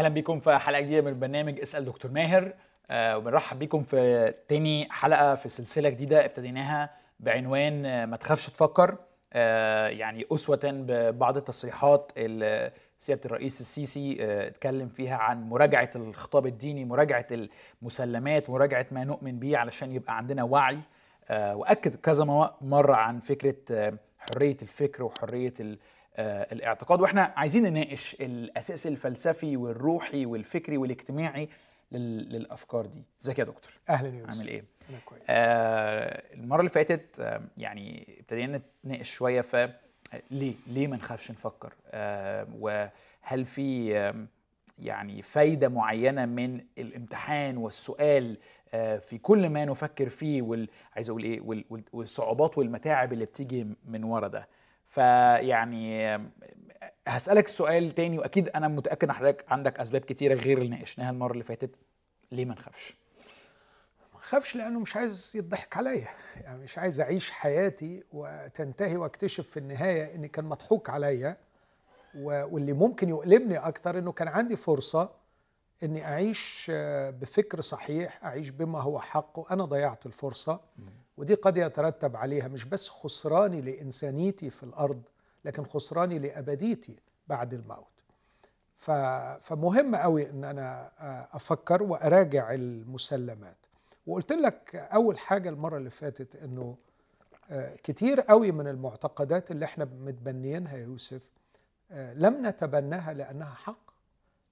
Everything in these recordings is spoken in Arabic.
أهلا بيكم في حلقة جديدة من برنامج اسأل دكتور ماهر. آه وبنرحب بيكم في تاني حلقة في سلسلة جديدة ابتديناها بعنوان آه، ما تخافش تفكر. آه يعني أسوة ببعض التصريحات اللي سيادة الرئيس السيسي آه اتكلم فيها عن مراجعة الخطاب الديني مراجعة المسلمات مراجعة ما نؤمن به علشان يبقى عندنا وعي. آه وأكد كذا مرة عن فكرة آه حرية الفكر وحرية ال- الاعتقاد. وإحنا عايزين نناقش الأساس الفلسفي والروحي والفكري والاجتماعي لل- للأفكار دي. ازيك يا دكتور؟ أهلا يا يوسف عامل إيه؟ أنا كويس. آه المرة اللي فاتت آه يعني ابتدينا نتناقش شوية ف آه، ليه ليه ما نخافش نفكر؟ آه وهل في آم، يعني فايدة معينة من الامتحان والسؤال آه في كل ما نفكر فيه وال عايز أقول إيه وال- وال- والصعوبات والمتاعب اللي بتيجي من ورا ده؟ فيعني آم، هسألك سؤال تاني وأكيد أنا متأكد إن حضرتك عندك أسباب كتيرة غير اللي ناقشناها المرة اللي فاتت. ليه ما نخافش؟ ما خافش لأنه مش عايز يضحك عليا. يعني مش عايز أعيش حياتي وتنتهي وأكتشف في النهاية اني كان مضحوك عليا. واللي ممكن يؤلمني أكتر إنه كان عندي فرصة إني أعيش آه، بفكر صحيح أعيش بما هو حق وأنا ضيعت الفرصة. ودي قد يترتب عليها مش بس خسراني لإنسانيتي في الأرض لكن خسراني لأبديتي بعد الموت. فمهم قوي إن أنا آه، أفكر وأراجع المسلمات. وقلت لك أول حاجة المرة اللي فاتت إنه آه، كتير قوي من المعتقدات اللي إحنا متبنيينها يا يوسف آه، لم نتبناها لأنها حق.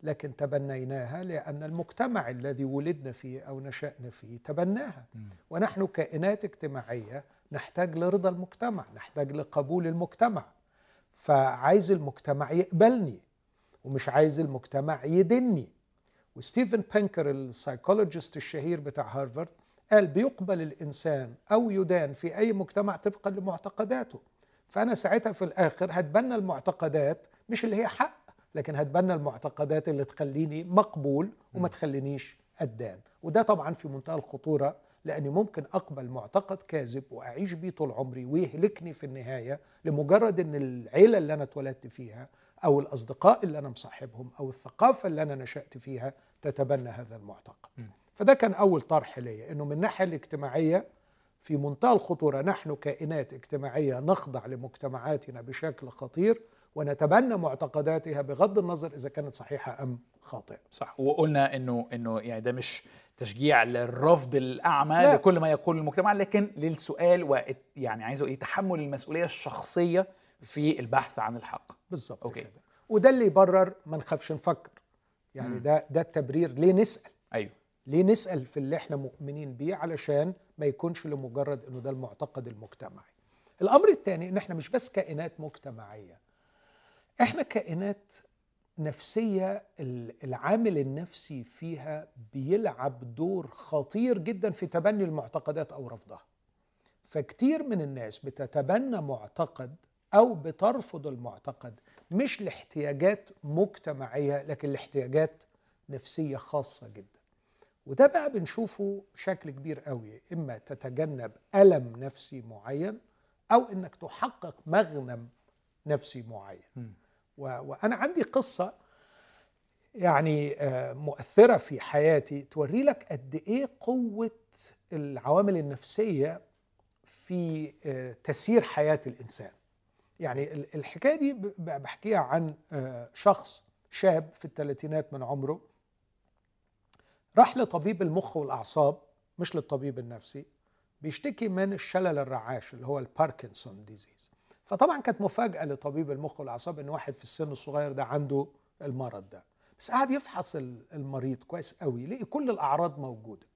لكن تبنيناها لأن المجتمع الذي ولدنا فيه أو نشأنا فيه تبناها. ونحن كائنات اجتماعية نحتاج لرضا المجتمع نحتاج لقبول المجتمع. فعايز المجتمع يقبلني ومش عايز المجتمع يدينني وستيفن بينكر ال psychologist الشهير بتاع هارفارد قال بيقبل الإنسان أو يدان في أي مجتمع طبقا لمعتقداته. فأنا ساعتها في الآخر هتبنى المعتقدات مش اللي هي حق لكن هتبنى المعتقدات اللي تخليني مقبول وما تخلينيش أدان وده طبعا في منتهى الخطورة لأني ممكن أقبل معتقد كاذب وأعيش بيه طول عمري ويهلكني في النهاية لمجرد إن العيلة اللي أنا اتولدت فيها أو الأصدقاء اللي أنا مصاحبهم أو الثقافة اللي أنا نشأت فيها تتبنى هذا المعتقد. فده كان أول طرح ليا إنه من الناحية الاجتماعية في منتهى الخطورة نحن كائنات اجتماعية نخضع لمجتمعاتنا بشكل خطير ونتبنى معتقداتها بغض النظر إذا كانت صحيحة أم خاطئة. صح. وقلنا إنه إنه يعني ده مش تشجيع للرفض الأعمى لا. لكل ما يقول المجتمع لكن للسؤال و يعني عايزه إيه تحمل المسؤولية الشخصية في البحث عن الحق. بالظبط أوكي. كده. وده اللي يبرر ما نخافش نفكر. يعني مم. ده ده التبرير. ليه نسأل؟ أيوه. ليه نسأل في اللي إحنا مؤمنين بيه علشان ما يكونش لمجرد إنه ده المعتقد المجتمعي. الأمر الثاني إن إحنا مش بس كائنات مجتمعية. إحنا كائنات نفسية ال- العامل النفسي فيها بيلعب دور خطير جدا في تبني المعتقدات أو رفضها. فكتير من الناس بتتبنى معتقد أو بترفض المعتقد مش لاحتياجات مجتمعية لكن لاحتياجات نفسية خاصة جدا. وده بقى بنشوفه بشكل كبير قوي إما تتجنب ألم نفسي معين أو إنك تحقق مغنم نفسي معين. مم. و... وأنا عندي قصة يعني آه، مؤثرة في حياتي توري لك قد إيه قوة العوامل النفسية في آه، تسيير حياة الإنسان يعني ال- الحكاية دي بحكيها عن آه، شخص شاب في الثلاثينات من عمره راح لطبيب المخ والأعصاب مش للطبيب النفسي بيشتكي من الشلل الرعاش اللي هو ال Parkinson disease فطبعا كانت مفاجأة لطبيب المخ والأعصاب إن واحد في السن الصغير ده عنده المرض ده. بس قعد يفحص ال- المريض كويس قوي لقي كل الأعراض موجودة.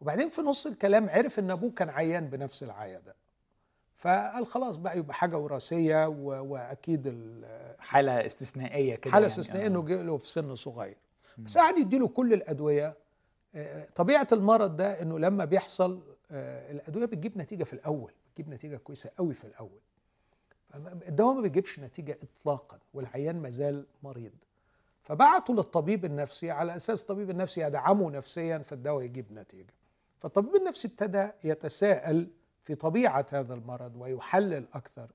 وبعدين في نص الكلام عرف إن أبوه كان عيان بنفس العيا ده. فقال خلاص بقى يبقى حاجة وراثية وأكيد ال- حالة استثنائية كده حالة يعني. استثنائية آه. انه جه له في سن صغير. بس قعد يديله كل الأدوية. آه، طبيعة المرض ده إنه لما بيحصل آه، الأدوية بتجيب نتيجة في الأول بتجيب نتيجة كويسة قوي في الأول. الدواء ما بيجيبش نتيجة اطلاقا والعيان مازال مريض. فبعتوا للطبيب النفسي على أساس الطبيب النفسي يدعمه نفسيا فالدواء يجيب نتيجة. فالطبيب النفسي ابتدى يتساءل في طبيعة هذا المرض ويحلل أكثر.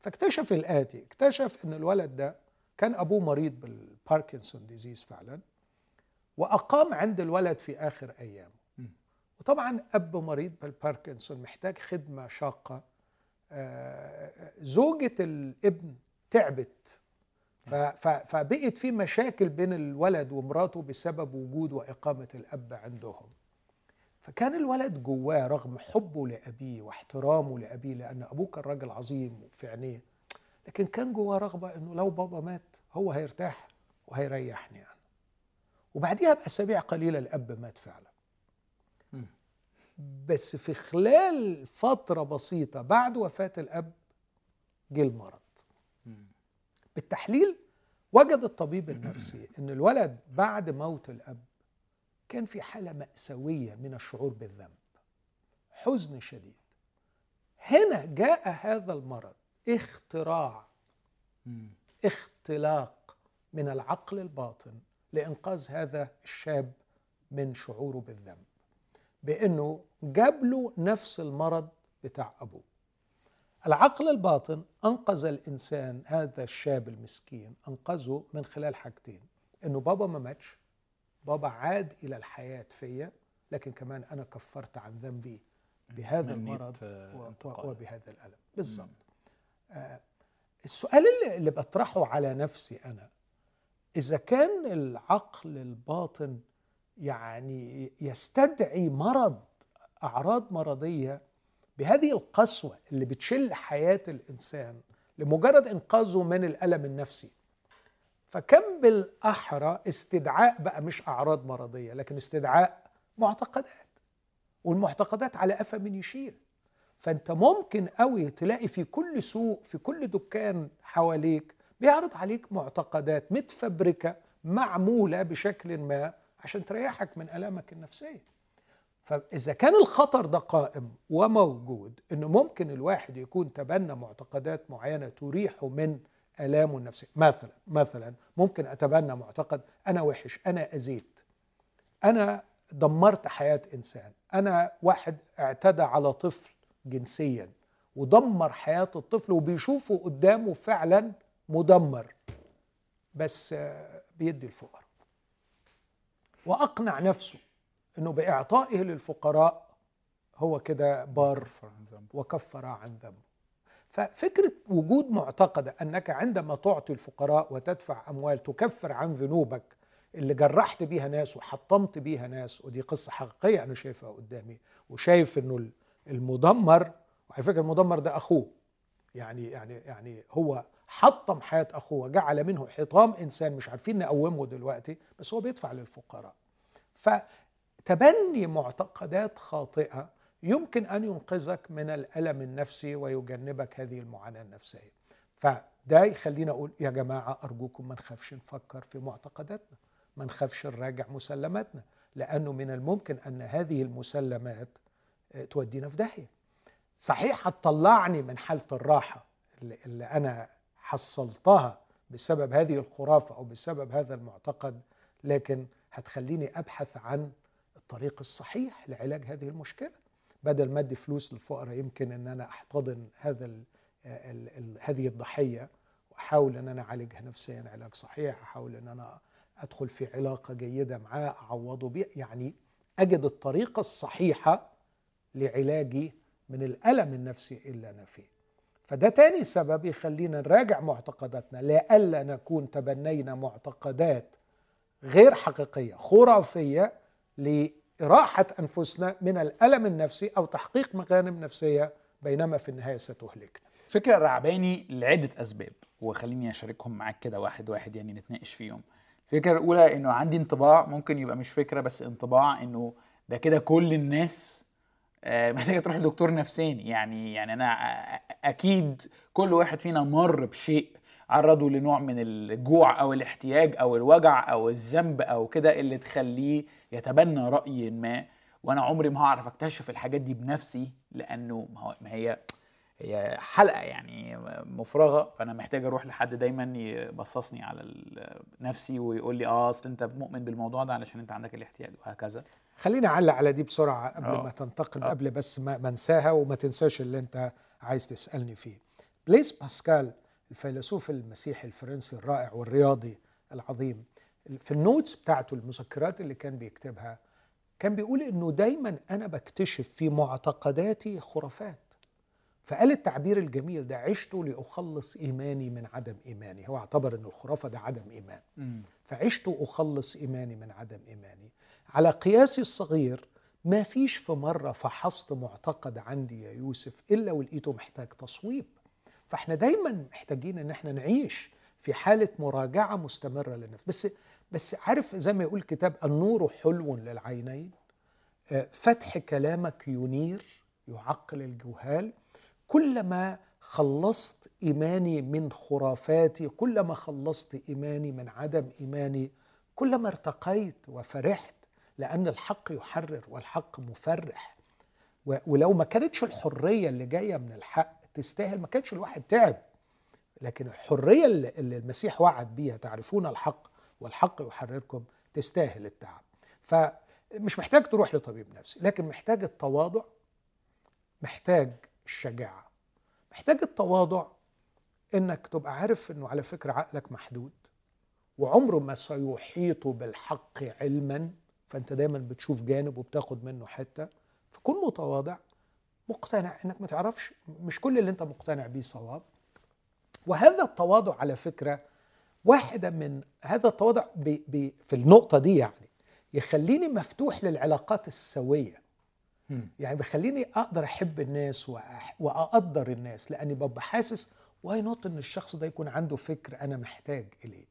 فاكتشف الآتي اكتشف إن الولد ده كان أبوه مريض بال Parkinson disease فعلا وأقام عند الولد في آخر أيامه. وطبعا أب مريض بالباركنسون محتاج خدمة شاقة. زوجة الابن تعبت. فبقت في مشاكل بين الولد ومراته بسبب وجود وإقامة الأب عندهم. فكان الولد جواه رغم حبه لأبيه واحترامه لأبيه لأن أبوه كان راجل عظيم في عينيه لكن كان جواه رغبة أنه لو بابا مات هو هيرتاح وهيريحني أنا. وبعديها بأسابيع قليلة الأب مات فعلا. بس في خلال فترة بسيطة بعد وفاة الأب جه المرض. بالتحليل وجد الطبيب النفسي أن الولد بعد موت الأب كان في حالة مأساوية من الشعور بالذنب حزن شديد. هنا جاء هذا المرض اختراع اختلاق من العقل الباطن لإنقاذ هذا الشاب من شعوره بالذنب. بأنه جاب له نفس المرض بتاع أبوه. العقل الباطن أنقذ الإنسان هذا الشاب المسكين أنقذه من خلال حاجتين إنه بابا ما ماتش بابا عاد إلى الحياة فيا لكن كمان أنا كفرت عن ذنبي بهذا المرض آه، وبهذا الألم. بالضبط. آه السؤال اللي, اللي بطرحه على نفسي أنا إذا كان العقل الباطن يعني يستدعي مرض أعراض مرضية بهذه القسوة اللي بتشل حياة الإنسان لمجرد إنقاذه من الألم النفسي. فكم بالأحرى استدعاء بقى مش أعراض مرضية لكن استدعاء معتقدات والمعتقدات على قفا من يشيل فأنت ممكن قوي تلاقي في كل سوق في كل دكان حواليك بيعرض عليك معتقدات متفبركة معمولة بشكل ما عشان تريحك من ألامك النفسية. فإذا كان الخطر ده قائم وموجود إنه ممكن الواحد يكون تبنى معتقدات معينة تريحه من ألامه النفسية. مثلا مثلا ممكن أتبنى معتقد أنا وحش أنا اذيت أنا دمرت حياة إنسان. أنا واحد اعتدى على طفل جنسيا ودمر حياة الطفل وبيشوفه قدامه فعلا مدمر بس بيدي الفقراء وأقنع نفسه إنه بإعطائه للفقراء هو كده بار وكفر عن ذنبه. ففكرة وجود معتقدة أنك عندما تعطي الفقراء وتدفع أموال تكفر عن ذنوبك اللي جرحت بيها ناس وحطمت بيها ناس ودي قصة حقيقية أنا شايفها قدامي وشايف إنه المدمر وعلى فكرة المدمر ده أخوه يعني يعني يعني هو حطم حياة أخوه وجعل منه حطام إنسان مش عارفين نقومه دلوقتي بس هو بيدفع للفقراء. فتبني معتقدات خاطئة يمكن أن ينقذك من الألم النفسي ويجنبك هذه المعاناة النفسية. فده يخلينا أقول يا جماعة أرجوكم ما نخافش نفكر في معتقداتنا ما نخافش نراجع مسلماتنا لأنه من الممكن أن هذه المسلمات آه، تودينا في داهية. صحيح هتطلعني من حالة الراحة اللي أنا حصلتها بسبب هذه الخرافة أو بسبب هذا المعتقد لكن هتخليني أبحث عن الطريق الصحيح لعلاج هذه المشكلة. بدل ما أدي فلوس للفقراء يمكن إن أنا أحتضن هذا ال ال ال هذه الضحية وأحاول إن أنا أعالجها نفسيا علاج صحيح أحاول إن أنا أدخل في علاقة جيدة معاه أعوضه بيه. يعني أجد الطريقة الصحيحة لعلاجي من الألم النفسي اللي أنا فيه. فده تاني سبب يخلينا نراجع معتقداتنا. لئلا نكون تبنينا معتقدات غير حقيقية خرافية لإراحة أنفسنا من الألم النفسي أو تحقيق مغانم نفسية بينما في النهاية ستهلكنا. فكرة رعباني لعدة أسباب وخليني أشاركهم معاك كده واحد واحد يعني نتناقش فيهم. الفكرة الأولى إنه عندي انطباع ممكن يبقى مش فكرة بس انطباع إنه ده كده كل الناس محتاجة تروح لدكتور نفساني. يعني يعني أنا أكيد كل واحد فينا مر بشيء عرضه لنوع من الجوع أو الاحتياج أو الوجع أو الذنب أو كده اللي تخليه يتبنى رأي ما. وأنا عمري ما هعرف أكتشف الحاجات دي بنفسي لأنه ما هي هي حلقة يعني مفرغة. فأنا محتاج أروح لحد دايما يبصصني على نفسي ويقول لي آه أصل أنت مؤمن بالموضوع ده علشان أنت عندك الاحتياج وهكذا. خليني أعلق على دي بسرعة قبل أوه. ما تنتقل أوه. قبل بس ما انساها وما تنساش اللي أنت عايز تسألني فيه. بليز باسكال الفيلسوف المسيحي الفرنسي الرائع والرياضي العظيم في ال notes بتاعته المذكرات اللي كان بيكتبها كان بيقول إنه دايما أنا بكتشف في معتقداتي خرافات. فقال التعبير الجميل ده عشت لأخلص إيماني من عدم إيماني. هو اعتبر إن الخرافة ده عدم إيمان. فعشت أخلص إيماني من عدم إيماني. على قياسي الصغير ما فيش في مرة فحصت معتقد عندي يا يوسف إلا ولقيته محتاج تصويب. فإحنا دايما محتاجين إن إحنا نعيش في حالة مراجعة مستمرة للنفس. بس بس عارف زي ما يقول الكتاب النور حلو للعينين. آه، فتح كلامك ينير يعقل الجهال. كلما خلصت إيماني من خرافاتي كلما خلصت إيماني من عدم إيماني كلما ارتقيت وفرحت لأن الحق يحرر والحق مفرح. ولو ما كانتش الحرية اللي جاية من الحق تستاهل ما كانش الواحد تعب. لكن الحرية اللي المسيح وعد بيها تعرفون الحق والحق يحرركم تستاهل التعب. فمش محتاج تروح لطبيب نفسي لكن محتاج التواضع محتاج الشجاعة. محتاج التواضع إنك تبقى عارف إنه على فكرة عقلك محدود وعمره ما سيحيط بالحق علما. فأنت دايما بتشوف جانب وبتاخد منه حتة فكن متواضع مقتنع إنك ما تعرفش مش كل اللي أنت مقتنع بيه صواب. وهذا التواضع على فكرة واحدة من هذا التواضع بي بي في النقطة دي يعني يخليني مفتوح للعلاقات السوية. يعني بيخليني أقدر أحب الناس وأقدر الناس لأني ببقى حاسس why not إن الشخص ده يكون عنده فكر أنا محتاج إليه.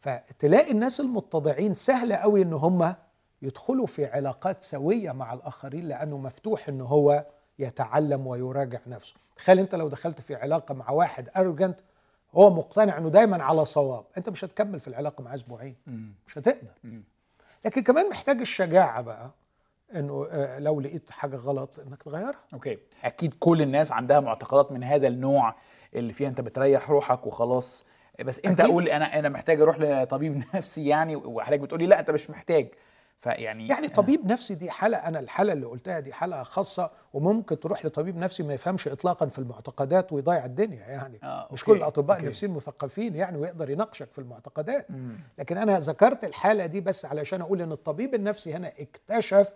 فتلاقي الناس المتضعين سهلة قوي إن هم يدخلوا في علاقات سوية مع الآخرين لأنه مفتوح إن هو يتعلم ويراجع نفسه. تخيل أنت لو دخلت في علاقة مع واحد arrogant هو مقتنع إنه دايما على صواب. أنت مش هتكمل في العلاقة معاه أسبوعين. مش هتقدر. لكن كمان محتاج الشجاعة بقى إنه آه، لو لقيت حاجة غلط إنك تغيرها. أوكي. أكيد كل الناس عندها معتقدات من هذا النوع اللي فيها أنت بتريح روحك وخلاص. بس أنت أقول أنا أنا محتاج أروح لطبيب نفسي يعني وحضرتك بتقولي لا أنت مش محتاج. فيعني يعني طبيب نفسي دي حالة أنا الحالة اللي قلتها دي حالة خاصة وممكن تروح لطبيب نفسي ما يفهمش إطلاقا في المعتقدات ويضيع الدنيا يعني. آه مش كل الأطباء النفسيين مثقفين يعني ويقدر يناقشك في المعتقدات. مم. لكن أنا ذكرت الحالة دي بس علشان أقول إن الطبيب النفسي هنا اكتشف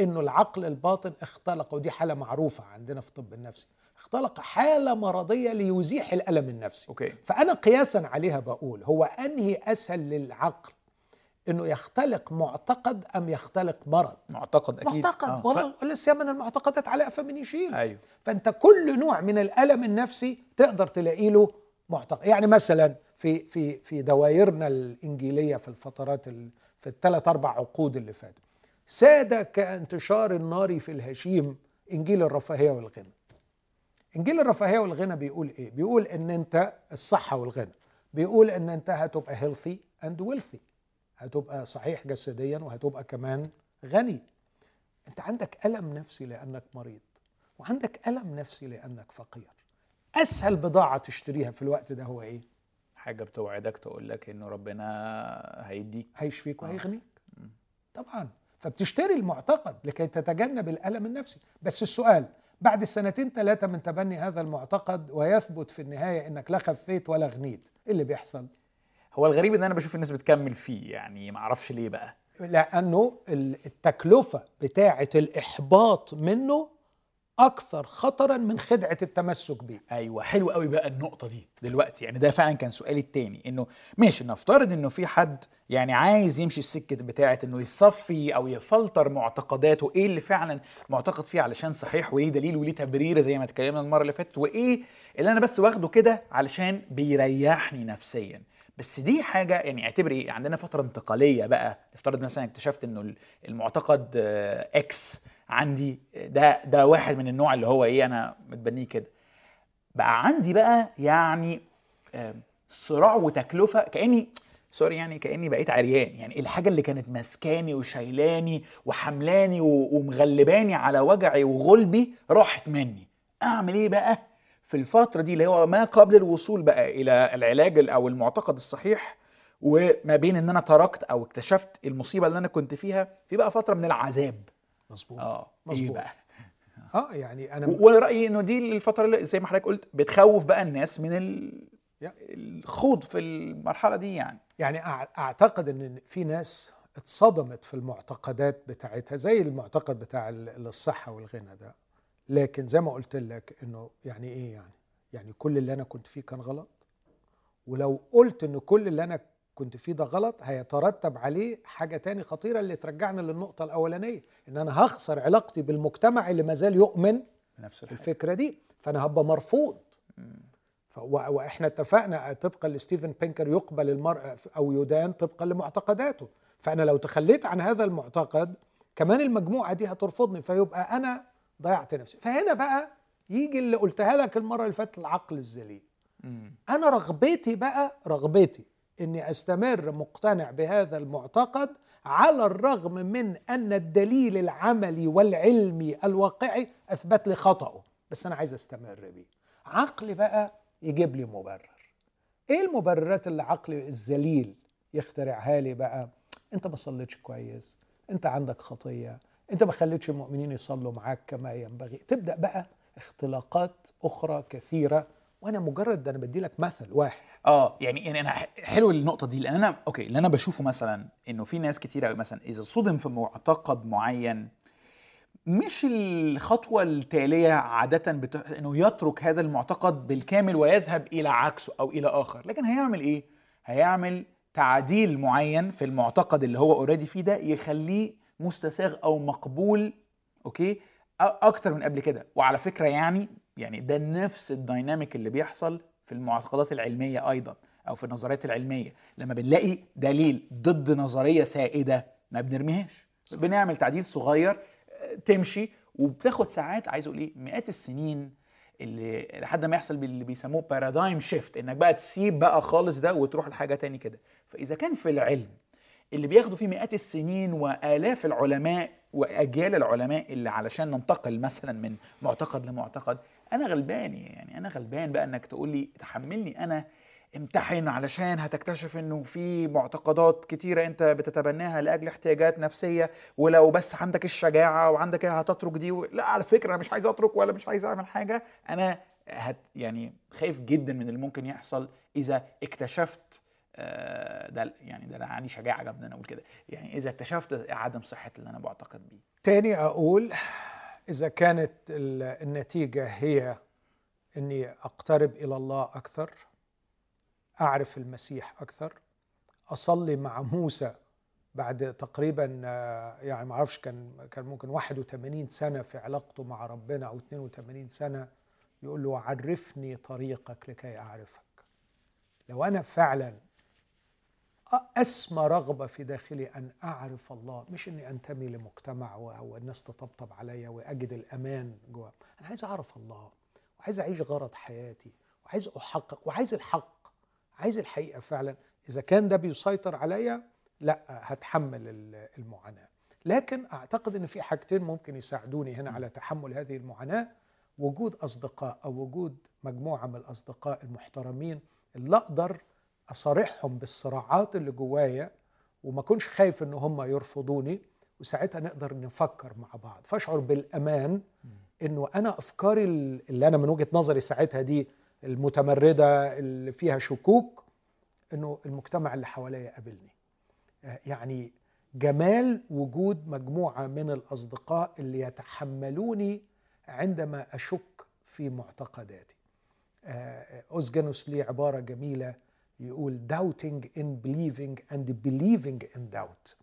إنه العقل الباطن اختلق ودي حالة معروفة عندنا في الطب النفسي اختلق حالة مرضية ليزيح الألم النفسي. أوكي. فأنا قياسا عليها بقول هو أنهي أسهل للعقل إنه يختلق معتقد أم يختلق مرض. معتقد أكيد. معتقد. آه. ولا ف... سيما من المعتقدات على قفا من يشيل. أيوه. فأنت كل نوع من الألم النفسي تقدر تلاقي له معتقد. يعني مثلا في في في دوايرنا الإنجيلية في الفترات ال... في الثلاث أربع عقود اللي فاتوا ساد كانتشار النار في الهشيم إنجيل الرفاهية والغنى. إنجيل الرفاهية والغنى بيقول إيه؟ بيقول إن أنت الصحة والغنى. بيقول إن أنت هتبقى healthy and wealthy هتبقى صحيح جسديا وهتبقى كمان غني. أنت عندك ألم نفسي لأنك مريض وعندك ألم نفسي لأنك فقير. أسهل بضاعة تشتريها في الوقت ده هو إيه؟ حاجة بتوعدك تقول لك إنه ربنا هيديك. هيشفيك وهيغنيك. آه. طبعا. فبتشتري المعتقد لكي تتجنب الألم النفسي. بس السؤال بعد سنتين ثلاثة من تبني هذا المعتقد ويثبت في النهاية إنك لا خفيت ولا غنيت إيه اللي بيحصل؟ هو الغريب إن أنا بشوف الناس بتكمل فيه يعني ما أعرفش ليه بقى. لأنه التكلفة بتاعة الإحباط منه أكثر خطرا من خدعة التمسك بيه. أيوه حلو قوي بقى النقطة دي دلوقتي. يعني ده فعلا كان سؤالي التاني إنه ماشي نفترض إنه في حد يعني عايز يمشي السكة بتاعة إنه يصفي أو يفلتر معتقداته إيه اللي فعلا معتقد فيه علشان صحيح وليه دليل وليه تبرير زي ما اتكلمنا المرة اللي فاتت وإيه اللي أنا بس واخده كده علشان بيريحني نفسيا. بس دي حاجة يعني اعتبري عندنا فترة انتقالية بقى. افترض مثلا اكتشفت إنه المعتقد X عندي ده ده واحد من النوع اللي هو إيه أنا متبنيه كده. بقى عندي بقى يعني صراع وتكلفة كأني sorry يعني كأني بقيت عريان. يعني الحاجة اللي كانت ماسكاني وشايلاني وحملاني ومغلباني على وجعي وغلبي راحت مني. أعمل إيه بقى؟ في الفترة دي اللي هو ما قبل الوصول بقى إلى العلاج أو المعتقد الصحيح وما بين إن أنا تركت أو اكتشفت المصيبة اللي أنا كنت فيها في بقى فترة من العذاب. مظبوط. آه مظبوط. إيه بقى؟ آه يعني أنا وأنا رايي إنه دي الفترة اللي زي ما حضرتك قلت بتخوف بقى الناس من ال... الخوض في المرحلة دي يعني. يعني أعتقد إن في ناس اتصدمت في المعتقدات بتاعتها زي المعتقد بتاع ال- الصحة والغنى ده. لكن زي ما قلت لك إنه يعني إيه يعني؟ يعني كل اللي أنا كنت فيه كان غلط. ولو قلت إن كل اللي أنا كنت فيه ده غلط هيترتب عليه حاجة تاني خطيرة اللي ترجعنا للنقطة الأولانية إن أنا هخسر علاقتي بالمجتمع اللي مازال يؤمن بنفس الحاجة. الفكرة دي فأنا هبقى مرفوض. ف- و- وإحنا اتفقنا طبقا لستيفن بينكر يقبل المرء أو يدان طبقا لمعتقداته. فأنا لو تخليت عن هذا المعتقد كمان المجموعة دي هترفضني فيبقى أنا ضيعت نفسي. فهنا بقى يجي اللي قلتها لك المرة اللي فاتت العقل الذليل. أنا رغبتي بقى رغبتي إني أستمر مقتنع بهذا المعتقد على الرغم من أن الدليل العملي والعلمي الواقعي أثبت لي خطأه بس أنا عايز أستمر بيه. عقلي بقى يجيب لي مبرر. إيه المبررات اللي عقلي الذليل يخترعها لي بقى؟ أنت ما صليتش كويس أنت عندك خطية انت ما خليتش المؤمنين يصلوا معاك كما ينبغي. تبدأ بقى اختلاقات أخرى كثيرة وأنا مجرد ده أنا بدي لك مثل واحد. آه يعني يعني أنا حلو النقطة دي لأن أنا أوكي اللي أنا بشوفه مثلا إنه في ناس كتير قوي مثلا إذا صدم في معتقد معين مش الخطوة التالية عادة بت... إنه يترك هذا المعتقد بالكامل ويذهب إلى عكسه أو إلى آخر لكن هيعمل إيه؟ هيعمل تعديل معين في المعتقد اللي هو already فيه ده يخليه مستساغ أو مقبول okay؟ أكتر من قبل كده. وعلى فكرة يعني يعني ده نفس ال dynamic اللي بيحصل في المعتقدات العلمية أيضا أو في النظريات العلمية. لما بنلاقي دليل ضد نظرية سائدة ما بنرميهاش. بنعمل تعديل صغير تمشي وبتاخد ساعات عايز أقول إيه مئات السنين اللي لحد ما يحصل باللي بيسموه بارادايم شيفت إنك بقى تسيب بقى خالص ده وتروح لحاجة تاني كده. فإذا كان في العلم اللي بياخدوا فيه مئات السنين وآلاف العلماء وأجيال العلماء اللي علشان ننتقل مثلا من معتقد لمعتقد أنا غلبان يعني أنا غلبان بقى إنك تقول لي تحملني أنا امتحن علشان هتكتشف إنه في معتقدات كتيرة أنت بتتبناها لأجل احتياجات نفسية ولو بس عندك الشجاعة وعندك هتترك دي و... لا على فكرة أنا مش عايز أترك ولا مش عايز أعمل حاجة. أنا هت يعني خايف جدا من اللي ممكن يحصل إذا اكتشفت ده يعني ده أنا عندي شجاعة جامدة أنا أقول كده. يعني إذا اكتشفت عدم صحه اللي أنا بعتقد بيه. تاني أقول إذا كانت ال- النتيجة هي إني أقترب إلى الله أكثر أعرف المسيح أكثر أصلي مع موسى بعد تقريبا آه، يعني ما أعرفش كان كان ممكن 81 سنة في علاقته مع ربنا أو 82 سنة يقول له عرفني طريقك لكي أعرفك. لو أنا فعلا أسمى رغبة في داخلي أن أعرف الله مش إني أنتمي لمجتمع والناس تطبطب عليا وأجد الأمان جوا. أنا عايز أعرف الله وعايز أعيش غرض حياتي وعايز أحقق وعايز الحق عايز الحقيقة فعلا. إذا كان ده بيسيطر عليا لا هتحمل ال- المعاناة. لكن أعتقد إن في حاجتين ممكن يساعدوني هنا على تحمل هذه المعاناة. وجود أصدقاء أو وجود مجموعة من الأصدقاء المحترمين اللي أقدر أصارحهم بالصراعات اللي جوايا وما اكونش خايف إن هم يرفضوني وساعتها نقدر نفكر مع بعض. فأشعر بالأمان إنه أنا أفكاري اللي أنا من وجهة نظري ساعتها دي المتمردة اللي فيها شكوك إنه المجتمع اللي حواليا قابلني. آه، يعني جمال وجود مجموعة من الأصدقاء اللي يتحملوني عندما أشك في معتقداتي. آه، أوزجانوس ليه عبارة جميلة يقول doubting in believing and believing in doubt.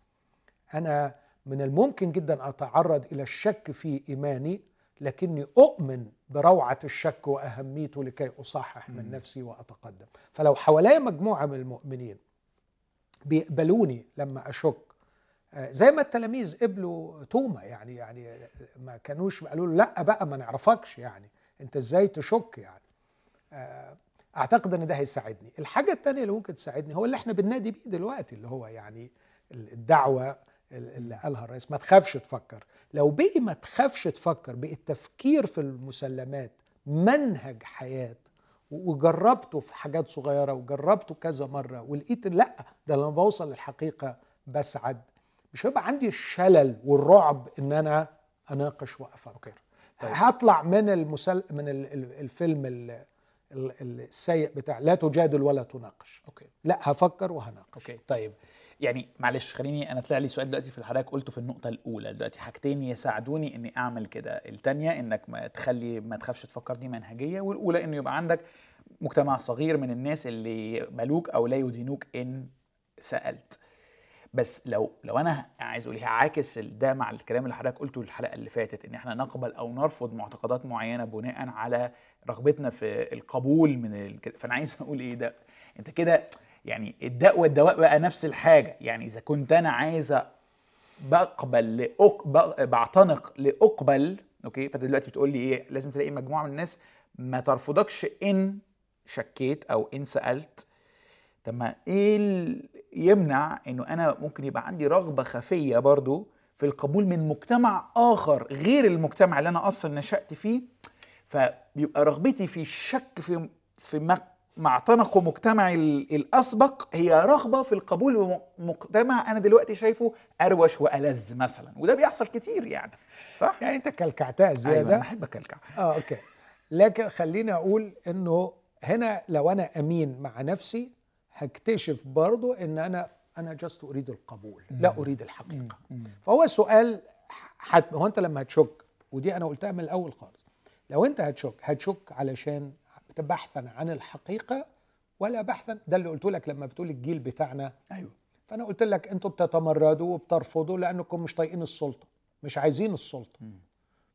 أنا من الممكن جدا أتعرض إلى الشك في إيماني لكني أؤمن بروعة الشك وأهميته لكي أصحح من نفسي وأتقدم. فلو حواليا مجموعة من المؤمنين بيقبلوني لما أشك آه، زي ما التلاميذ قبلوا توما يعني يعني ما كانوش قالوا له لا بقى ما نعرفكش يعني أنت إزاي تشك يعني؟ آه، أعتقد إن ده هيساعدني. الحاجة الثانية اللي ممكن تساعدني هو اللي إحنا بننادي بيه دلوقتي اللي هو يعني الدعوة اللي قالها الرئيس ما تخافش تفكر. لو بقي ما تخافش تفكر بقي التفكير في المسلمات منهج حياة وجربته في حاجات صغيرة وجربته كذا مرة ولقيت لأ ده لما بوصل للحقيقة بسعد. مش هيبقى عندي الشلل والرعب إن أنا أناقش وأفكر. طيب. هطلع من المسل من ال- ال- الفيلم ال- ال- ال- السيء بتاع لا تجادل ولا تناقش. okay. لا هفكر وهناقش. okay. طيب يعني معلش خليني أنا طلع لي سؤال دلوقتي في اللي حضرتك قلته في النقطة الأولى. دلوقتي حاجتين يساعدوني إني أعمل كده. الثانية إنك ما تخلي ما تخافش تفكر دي منهجية والأولى إنه يبقى عندك مجتمع صغير من الناس اللي يقبلوك أو لا يدينوك إن سألت. بس لو لو أنا عايز أقول هعاكس ال- ده مع الكلام اللي حضرتك قلته الحلقة اللي فاتت إن إحنا نقبل أو نرفض معتقدات معينة بناء على رغبتنا في القبول من ال... فأنا عايز أقول إيه ده أنت كده يعني الداء والدواء بقى نفس الحاجة. يعني إذا كنت أنا عايز بقبل لأق... بعتنق لأقبل أوكي؟ فأنت دلوقتي بتقول لي إيه لازم تلاقي مجموعة من الناس ما ترفضكش إن شكيت أو إن سألت طب ما إيه ال- يمنع إنه أنا ممكن يبقى عندي رغبة خفية برضو في القبول من مجتمع آخر غير المجتمع اللي أنا أصلا نشأت فيه؟ فبيبقى رغبتي في الشك في في اعتنقه مجتمعي ال- الأسبق هي رغبة في القبول بمجتمع أنا دلوقتي شايفه أروش وألذ مثلا وده بيحصل كتير يعني صح؟ يعني أنت كلكعتها أيوه زياده أنا بحب أكلكع. آه okay. لكن خليني أقول إنه هنا لو أنا أمين مع نفسي هكتشف برضو إن أنا أنا just أريد القبول لا أريد الحقيقة. فهو السؤال حتم هو أنت لما هتشك ودي أنا قلتها من الأول خالص لو أنت هتشك هتشك علشان بحثا عن الحقيقة ولا بحثا؟ ده اللي قلت لك لما بتقول الجيل بتاعنا. أيوه. فأنا قلت لك أنتوا بتتمردوا وبترفضوا لأنكم مش طايقين السلطة مش عايزين السلطة.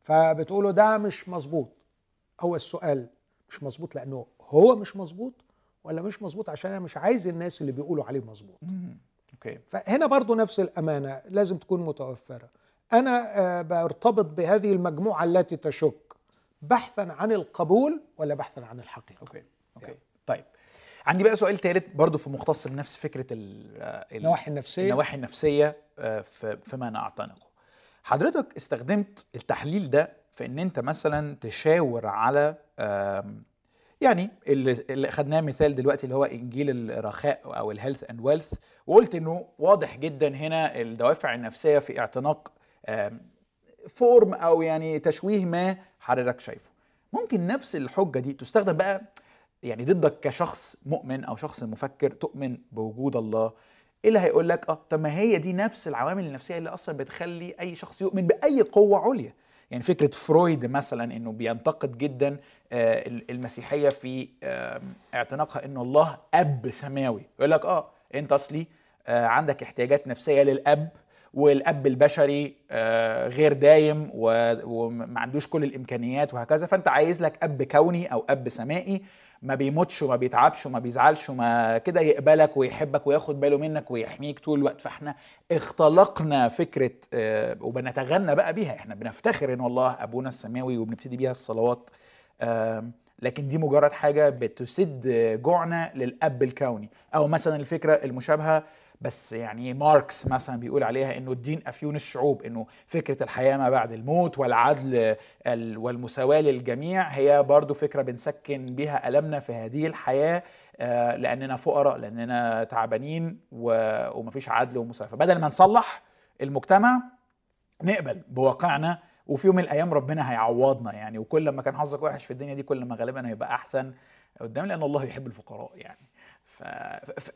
فبتقولوا ده مش مظبوط. هو السؤال مش مظبوط لأنه هو مش مظبوط ولا مش مظبوط؟ عشان أنا مش عايز الناس اللي بيقولوا عليه مظبوط. okay. فهنا برضو نفس الأمانة لازم تكون متوفرة. أنا آه، برتبط بهذه المجموعة التي تشك بحثا عن القبول ولا بحثا عن الحقيقة؟ okay okay. طيب. عندي بقى سؤال ثالث برضه في مختص بنفس فكرة آه، ال- النواحي النفسية. النواحي النفسية آه، في فيما نعتنقه حضرتك استخدمت التحليل ده في إن أنت مثلا تشاور على يعني اللي خدناه مثال دلوقتي اللي هو إنجيل الرخاء أو ال health and wealth وقلت إنه واضح جدا هنا الدوافع النفسية في اعتناق form أو يعني تشويه ما حضرتك شايفه. ممكن نفس الحجة دي تستخدم بقى يعني ضدك كشخص مؤمن أو شخص مفكر تؤمن بوجود الله إيه اللي هيقول لك؟ آه طب ما هي دي نفس العوامل النفسية اللي أصلا بتخلي أي شخص يؤمن بأي قوة عليا. يعني فكرة فرويد مثلا إنه بينتقد جدا آه، المسيحية في اعتناقها إنه الله أب سماوي. يقول لك آه أنت أصلي آه، عندك احتياجات نفسية للأب والأب البشري آه، غير دايم وما عندوش كل الإمكانيات وهكذا. فأنت عايز لك أب كوني أو أب سمائي. ما بيموتش وما بيتعبش وما بيزعلش وما كده يقبلك ويحبك وياخد باله منك ويحميك طول الوقت. فاحنا اختلقنا فكرة آه، وبنتغنى بقى بيها. إحنا بنفتخر ان الله أبونا السماوي وبنبتدي بيها الصلوات لكن دي مجرد حاجة بتسد جوعنا للأب الكوني. أو مثلا الفكرة المشابهة بس يعني ماركس مثلا بيقول عليها إنه الدين أفيون الشعوب إنه فكرة الحياة ما بعد الموت والعدل ال- والمساواة للجميع هي برضو فكرة بنسكن بيها ألمنا في هذه الحياة آه، لأننا فقراء لأننا تعبانين ومفيش عدل ومساواة. فبدل ما نصلح المجتمع نقبل بواقعنا وفي يوم من الأيام ربنا هيعوضنا يعني. وكل ما كان حظك وحش في الدنيا دي كل ما غالبا هيبقى أحسن قدام لأن الله يحب الفقراء يعني.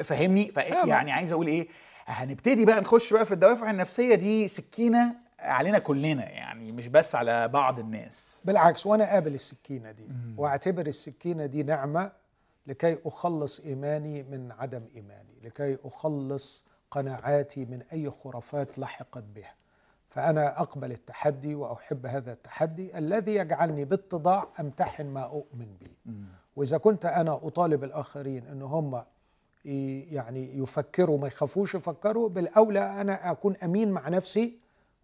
فاهمني. يعني عايز أقول إيه هنبتدي بقى نخش بقى في الدوافع النفسية دي سكينة علينا كلنا يعني مش بس على بعض الناس. بالعكس وأنا قابل السكينة دي وأعتبر السكينة دي نعمة لكي أخلص إيماني من عدم إيماني لكي أخلص قناعاتي من أي خرافات لحقت بها. فأنا أقبل التحدي وأحب هذا التحدي الذي يجعلني باتضاع أمتحن ما أؤمن به. وإذا كنت أنا أطالب الآخرين إن هم يعني يفكروا ما يخافوش يفكروا بالأولى أنا أكون أمين مع نفسي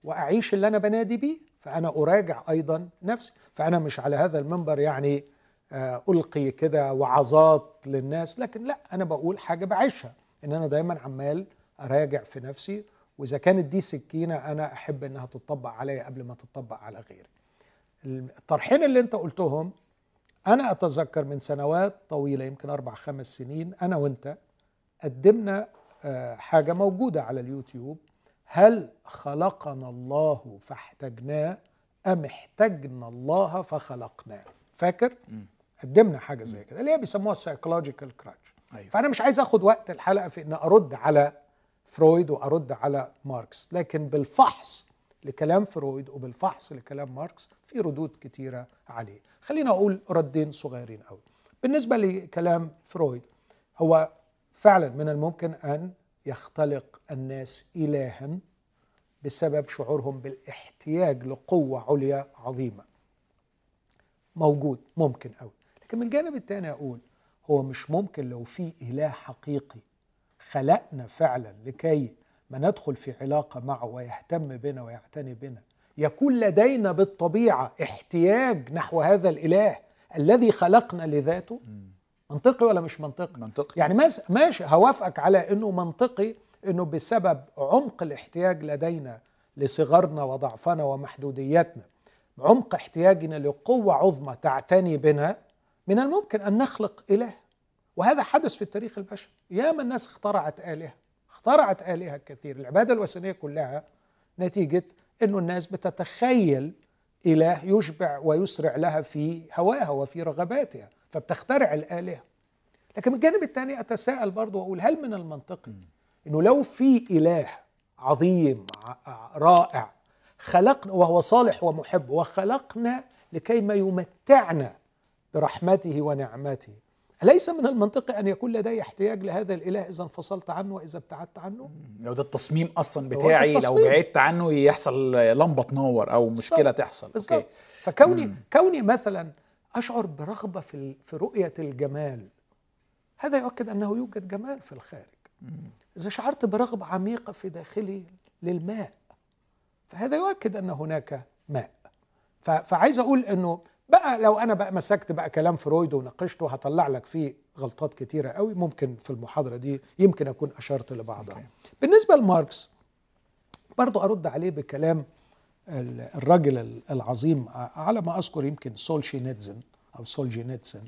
وأعيش اللي أنا بنادي بيه فأنا أراجع أيضا نفسي. فأنا مش على هذا المنبر يعني آه، ألقي كده وعظات للناس لكن لا أنا بقول حاجة بعيشها. إن أنا دايما عمال أراجع في نفسي وإذا كانت دي سكينة أنا أحب إنها تطبق عليا قبل ما تطبق على غيري. الطرحين اللي أنت قلتهم أنا أتذكر من سنوات طويلة يمكن أربع خمس سنين أنا وأنت قدمنا آه، حاجة موجودة على اليوتيوب. هل خلقنا الله فاحتجناه أم احتجنا الله فخلقناه؟ فاكر؟ قدمنا حاجة زي كده اللي هي بيسموها ال psychological crutch أيوة. فأنا مش عايز آخد وقت الحلقة في إن أرد على فرويد وأرد على ماركس لكن بالفحص لكلام فرويد وبالفحص لكلام ماركس في ردود كتيرة عليه. خلينا أقول ردين صغيرين قوي بالنسبة لكلام فرويد هو فعلا من الممكن أن يختلق الناس الها بسبب شعورهم بالاحتياج لقوة عليا عظيمة. موجود ممكن قوي لكن من الجانب الثاني أقول هو مش ممكن لو في إله حقيقي خلقنا فعلا لكي ما ندخل في علاقة معه ويهتم بنا ويعتني بنا يكون لدينا بالطبيعة احتياج نحو هذا الإله الذي خلقنا لذاته؟ منطقي ولا مش منطقي؟ منطقي. يعني ماشي هوافقك على إنه منطقي إنه بسبب عمق الاحتياج لدينا لصغرنا وضعفنا ومحدوديتنا عمق احتياجنا لقوة عظمى تعتني بنا من الممكن أن نخلق إله. وهذا حدث في التاريخ البشري. ياما الناس اخترعت آلهة اخترعت آلهة كثير. العبادة الوثنية كلها نتيجة أنه الناس بتتخيل إله يشبع ويسرع لها في هواها وفي رغباتها فبتخترع الآلهة. لكن من الجانب الثاني أتساءل برضو وأقول هل من المنطقي أنه لو في إله عظيم رائع خلقنا وهو صالح ومحب وخلقنا لكي ما يمتعنا برحمته ونعمته أليس من المنطقي أن يكون لدي احتياج لهذا الإله إذا انفصلت عنه وإذا ابتعدت عنه؟ لو ده التصميم ده بتاعي لو التصميم. بعدت عنه يحصل لمبة تنور أو مشكلة بالظبط. تحصل. بالظبط أوكي. فكوني كوني مثلا أشعر برغبة في ال- في رؤية الجمال هذا يؤكد أنه يوجد جمال في الخارج. إذا شعرت برغبة عميقة في داخلي للماء فهذا يؤكد أن هناك ماء. ف- فعايز أقول أنه بقى لو أنا بقى مسكت بقى كلام فرويد وناقشته هطلع لك فيه غلطات كتيرة قوي ممكن في المحاضرة دي يمكن أكون أشرت لبعضها okay. بالنسبة لماركس برضو أرد عليه بكلام ال- الرجل العظيم على ما أذكر يمكن سولشينيتزن أو سولجينيتسين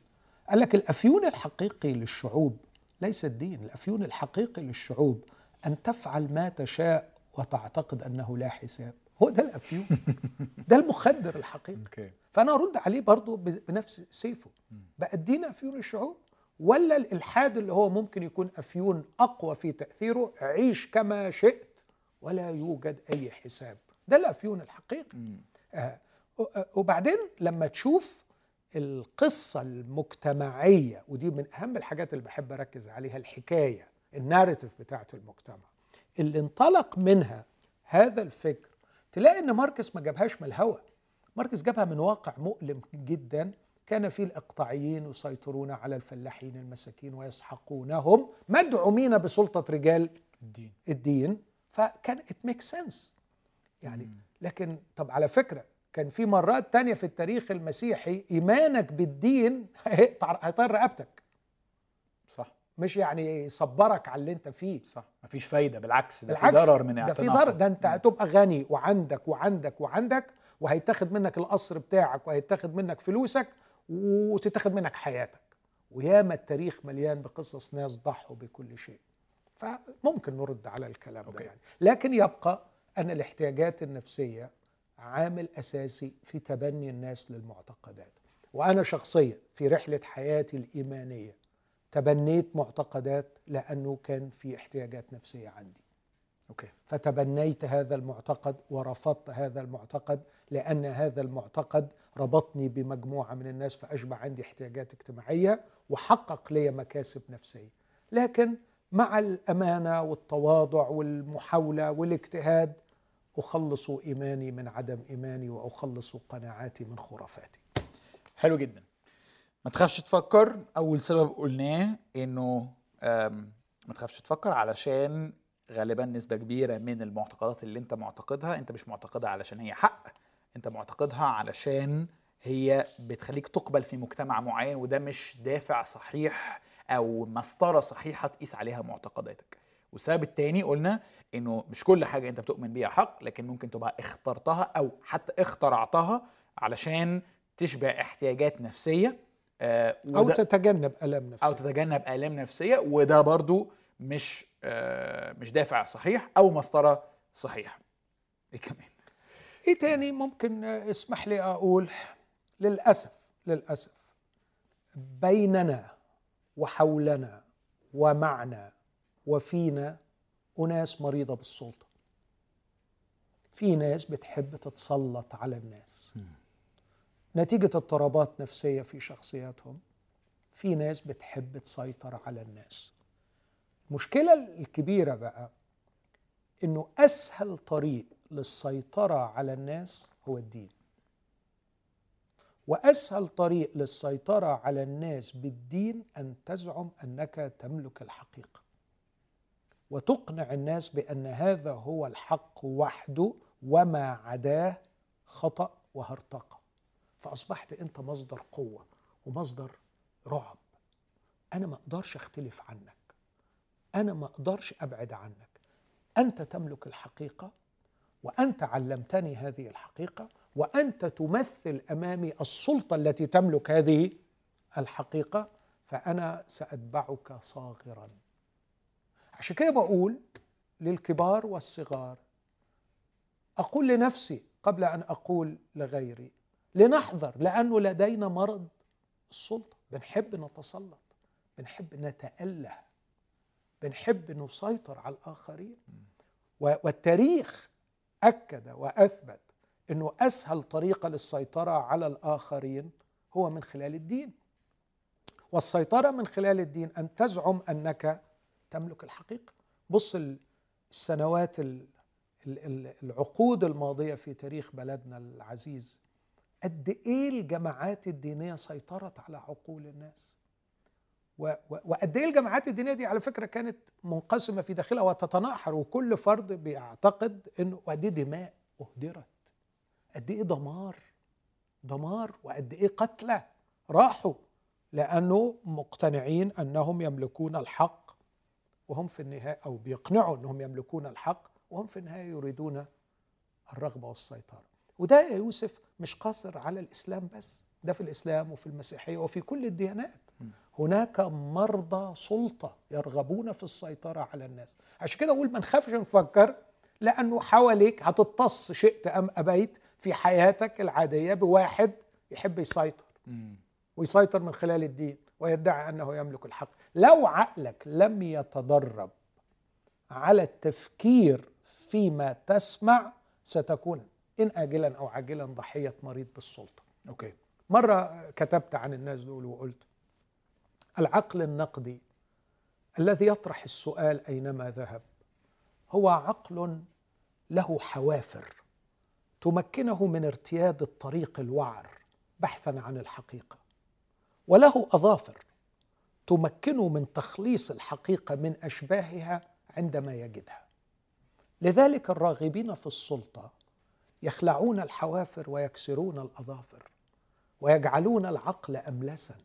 قال لك الأفيون الحقيقي للشعوب ليس الدين الأفيون الحقيقي للشعوب أن تفعل ما تشاء وتعتقد أنه لا حساب هو ده الأفيون ده المخدر الحقيقي. فأنا أرد عليه برضه بنفس سيفه. بقى أفيون الشعوب ولا الإلحاد اللي هو ممكن يكون أفيون أقوى في تأثيره؟ عيش كما شئت ولا يوجد أي حساب. ده الأفيون الحقيقي. آه آه، وبعدين لما تشوف القصة المجتمعية ودي من أهم الحاجات اللي بحب أركز عليها الحكاية ال narrative بتاعت المجتمع اللي انطلق منها هذا الفكر تلاقي إن ماركس ما جابهاش من الهوى ماركس جابها من واقع مؤلم جدا. كان فيه الإقطاعيين يسيطرون على الفلاحين المساكين ويسحقونهم مدعومين بسلطة رجال الدين. الدين. فكان it make sense يعني لكن طب على فكرة كان في مرات تانية في التاريخ المسيحي إيمانك بالدين هيقطع هيطير رقبتك. مش يعني يصبرك على اللي انت فيه. صح. مفيش فايدة بالعكس ده في بالعكس ضرر من ده في. ضرر. ده انت هتبقى غني وعندك وعندك وعندك وهيتاخد منك القصر بتاعك وهيتاخد منك فلوسك وتتاخد منك حياتك. وياما التاريخ مليان بقصص ناس ضحوا بكل شيء. فممكن نرد على الكلام ده أوكي. يعني. لكن يبقى أن الاحتياجات النفسية عامل أساسي في تبني الناس للمعتقدات. وأنا شخصيا في رحلة حياتي الإيمانية تبنيت معتقدات لأنه كان في احتياجات نفسية عندي. أوكي. فتبنيت هذا المعتقد ورفضت هذا المعتقد لأن هذا المعتقد ربطني بمجموعة من الناس فاشبع عندي احتياجات اجتماعية وحقق لي مكاسب نفسية. لكن مع الأمانة والتواضع والمحاولة والاجتهاد أخلص إيماني من عدم إيماني وأخلص قناعاتي من خرافاتي. حلو جدا. ما تخافش تفكر. أول سبب قلناه إنه ما تخافش تفكر علشان غالبا نسبة كبيرة من المعتقدات اللي أنت معتقدها أنت مش معتقدها علشان هي حق. أنت معتقدها علشان هي بتخليك تقبل في مجتمع معين وده مش دافع صحيح أو مسطرة صحيحة تقيس عليها معتقداتك. والسبب التاني قلنا إنه مش كل حاجة أنت بتؤمن بيها حق لكن ممكن تبقى اخترتها أو حتى اخترعتها علشان تشبع احتياجات نفسية. آه، أو وده- تتجنب آلام نفسية. أو تتجنب آلام نفسية وده برضو مش آه، مش دافع صحيح أو مسطرة صحيحة. إيه كمان؟ إيه تاني ممكن آه، اسمح لي أقول؟ للأسف للأسف بيننا وحولنا ومعنا وفينا أناس مريضة بالسلطة. في ناس بتحب تتسلط على الناس. نتيجة اضطرابات نفسية في شخصياتهم. في ناس بتحب تسيطر على الناس. المشكلة الكبيرة بقى إنه أسهل طريق للسيطرة على الناس هو الدين. وأسهل طريق للسيطرة على الناس بالدين أن تزعم أنك تملك الحقيقة. وتقنع الناس بأن هذا هو الحق وحده وما عداه خطأ وهرطقة. فأصبحت أنت مصدر قوة ومصدر رعب. أنا ما أقدرش أختلف عنك. أنا ما أقدرش أبعد عنك. أنت تملك الحقيقة وأنت علمتني هذه الحقيقة وأنت تمثل أمامي السلطة التي تملك هذه الحقيقة فأنا سأتبعك صاغرا. عشان كده بقول للكبار والصغار أقول لنفسي قبل أن أقول لغيري لنحذر لأنه لدينا مرض السلطة. بنحب نتسلط بنحب نتأله بنحب نسيطر على الآخرين. والتاريخ أكد وأثبت إنه أسهل طريقة للسيطرة على الآخرين هو من خلال الدين. والسيطرة من خلال الدين أن تزعم أنك تملك الحقيقة. بص السنوات العقود الماضية في تاريخ بلدنا العزيز. قد إيه الجماعات الدينية سيطرت على عقول الناس؟ وقد إيه الجماعات الدينية دي على فكرة كانت منقسمة في داخلها وتتناحر وكل فرد بيعتقد انه قد إيه دماء أهدرت. قد إيه دمار دمار وقد إيه قتلى راحوا لأنه مقتنعين أنهم يملكون الحق وهم في النهاية أو بيقنعوا إنهم يملكون الحق وهم في النهاية يريدون الرغبة والسيطرة. وده يا يوسف مش قاصر على الإسلام بس ده في الإسلام وفي المسيحية وفي كل الديانات. هناك مرضى سلطة يرغبون في السيطرة على الناس. عشان كده أقول ما نخافش نفكر لأنه حواليك هتتص شئت أم أبيت في حياتك العادية بواحد يحب يسيطر. ويسيطر من خلال الدين ويدعي أنه يملك الحق. لو عقلك لم يتدرب على التفكير فيما تسمع ستكون إن اجلا أو عاجلا ضحية مريض بالسلطة. أوكي. مرة كتبت عن الناس دول وقلت العقل النقدي الذي يطرح السؤال أينما ذهب هو عقل له حوافر تمكنه من ارتياد الطريق الوعر بحثا عن الحقيقة وله أظافر تمكنه من تخليص الحقيقة من أشباهها عندما يجدها. لذلك الراغبين في السلطة يخلعون الحوافر ويكسرون الأظافر ويجعلون العقل أملسا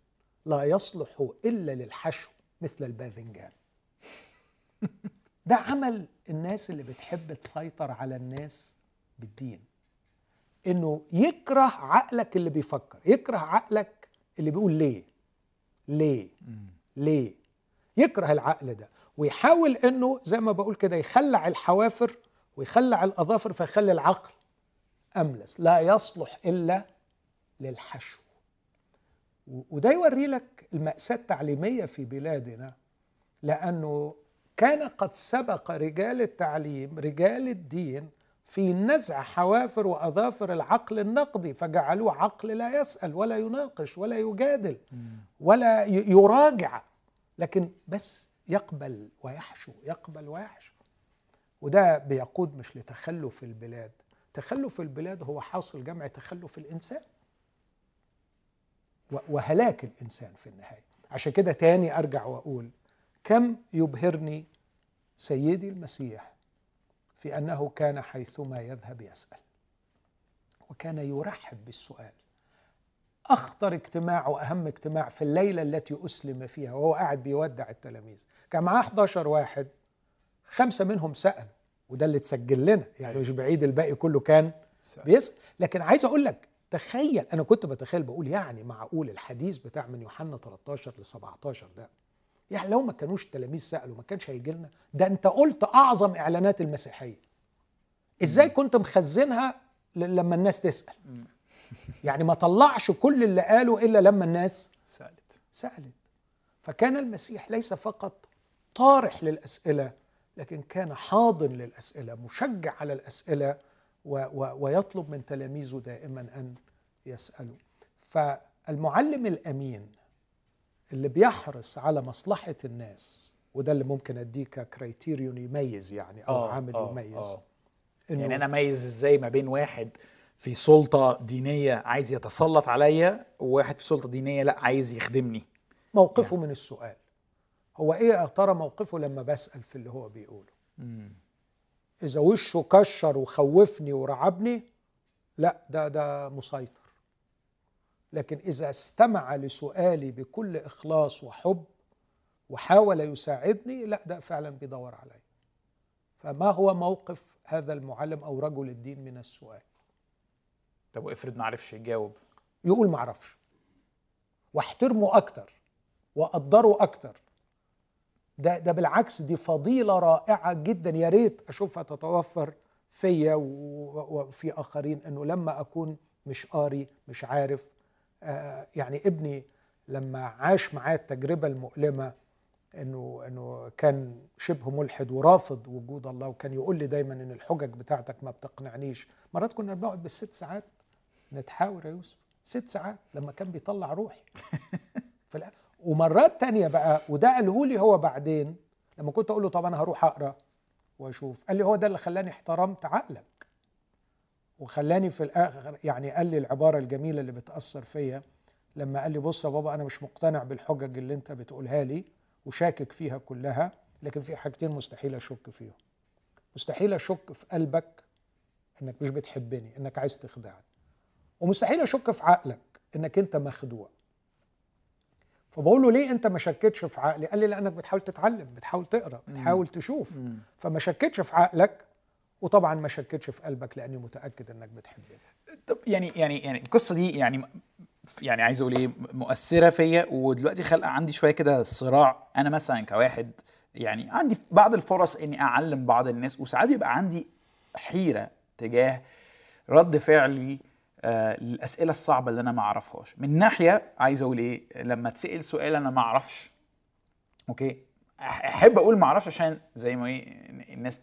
لا يصلح إلا للحشو مثل الباذنجان. ده عمل الناس اللي بتحب تسيطر على الناس بالدين. إنه يكره عقلك اللي بيفكر يكره عقلك اللي بيقول ليه ليه ليه. يكره العقل ده ويحاول إنه زي ما بقول كده يخلع الحوافر ويخلع الأظافر فيخلي العقل أملس لا يصلح إلا للحشو. وده يوري لك المأساة التعليمية في بلادنا لأنه كان قد سبق رجال التعليم رجال الدين في نزع حوافر وأظافر العقل النقدي فجعلوه عقل لا يسأل ولا يناقش ولا يجادل ولا يراجع لكن بس يقبل ويحشو يقبل ويحشو. وده بيقود مش لتخلف البلاد. تخلف البلاد هو حاصل جمع تخلف الإنسان وهلاك الإنسان في النهاية. عشان كده تاني أرجع وأقول كم يبهرني سيدي المسيح في أنه كان حيثما يذهب يسأل وكان يرحب بالسؤال. أخطر اجتماع وأهم اجتماع في الليلة التي أسلم فيها وهو قاعد بيودع التلاميذ. كان معاه 11 واحد خمسة منهم سالوا وده اللي اتسجل لنا. يعني أيوة. مش بعيد الباقي كله كان بيسأل. لكن عايز أقول لك تخيل أنا كنت بتخيل بقول يعني معقول الحديث بتاع من يوحنا 13 ل 17 ده. يعني لو ما كانوش التلاميذ سألوا ما كانش هيجي لنا. ده أنت قلت أعظم إعلانات المسيحية. إزاي كنت مخزنها لما الناس تسأل؟ يعني ما طلعش كل اللي قاله إلا لما الناس سألت. سألت. فكان المسيح ليس فقط طارح للأسئلة لكن كان حاضن للأسئلة مشجع على الأسئلة و و ويطلب من تلاميذه دائما أن يسألوا. فالمعلم الأمين اللي بيحرص على مصلحة الناس وده اللي ممكن أديك كريتيريون يميز يعني أو آه، عامل آه، يميز. آه. إنه يعني أنا اميز إزاي ما بين واحد في سلطة دينية عايز يتسلط عليا وواحد في سلطة دينية لا عايز يخدمني؟ موقفه من السؤال. هو إيه يا ترى موقفه لما بسأل في اللي هو بيقوله؟ إذا وشه كشر وخوفني ورعبني لا ده ده مسيطر. لكن إذا استمع لسؤالي بكل إخلاص وحب وحاول يساعدني لا ده فعلا بيدور علي فما هو موقف هذا المعلم أو رجل الدين من السؤال؟ طب وافرض ما عرفش يجاوب. يقول معرفش واحترمه أكتر وأقدره أكتر. ده ده بالعكس دي فضيلة رائعة جدا. يا ريت أشوفها تتوفر فيا وفي آخرين إنه لما أكون مش قاري مش عارف آه يعني ابني لما عاش معاه التجربة المؤلمة إنه إنه كان شبه ملحد ورافض وجود الله وكان يقول لي دايما إن الحجج بتاعتك ما بتقنعنيش. مرات كنا بنقعد بالست ساعات نتحاور يا يوسف. ست ساعات لما كان بيطلع روحي. ومرات تانية بقى وده قاله لي هو بعدين لما كنت أقول له طب أنا هروح أقرأ وأشوف قال لي هو ده اللي خلاني احترمت عقلك وخلاني في الآخر يعني قال لي العبارة الجميلة اللي بتأثر فيا لما قال لي بص يا بابا أنا مش مقتنع بالحجج اللي أنت بتقولها لي وشاكك فيها كلها لكن في حاجتين مستحيل أشك فيهم. مستحيل أشك في قلبك إنك مش بتحبني إنك عايز تخدعني ومستحيل أشك في عقلك إنك أنت مخدوع. فبقول له ليه انت ما شكتش في عقلي؟ قال لي لأنك بتحاول تتعلم بتحاول تقرأ بتحاول تشوف. فما شكتش في عقلك وطبعا ما شكتش في قلبك لأني متأكد إنك بتحبني. طب يعني يعني يعني القصة دي يعني يعني عايز أقول إيه مؤثرة فيا ودلوقتي خلق عندي شوية كده صراع. أنا مثلا كواحد يعني عندي بعض الفرص إني أعلم بعض الناس وساعات بيبقى عندي حيرة تجاه رد فعلي للاسئله الصعبة اللي أنا ما أعرفهاش. من ناحية عايز أقول إيه؟ لما تسأل سؤال أنا ما أعرفش. أوكي؟ أحب أقول ما أعرفش عشان زي ما إيه الناس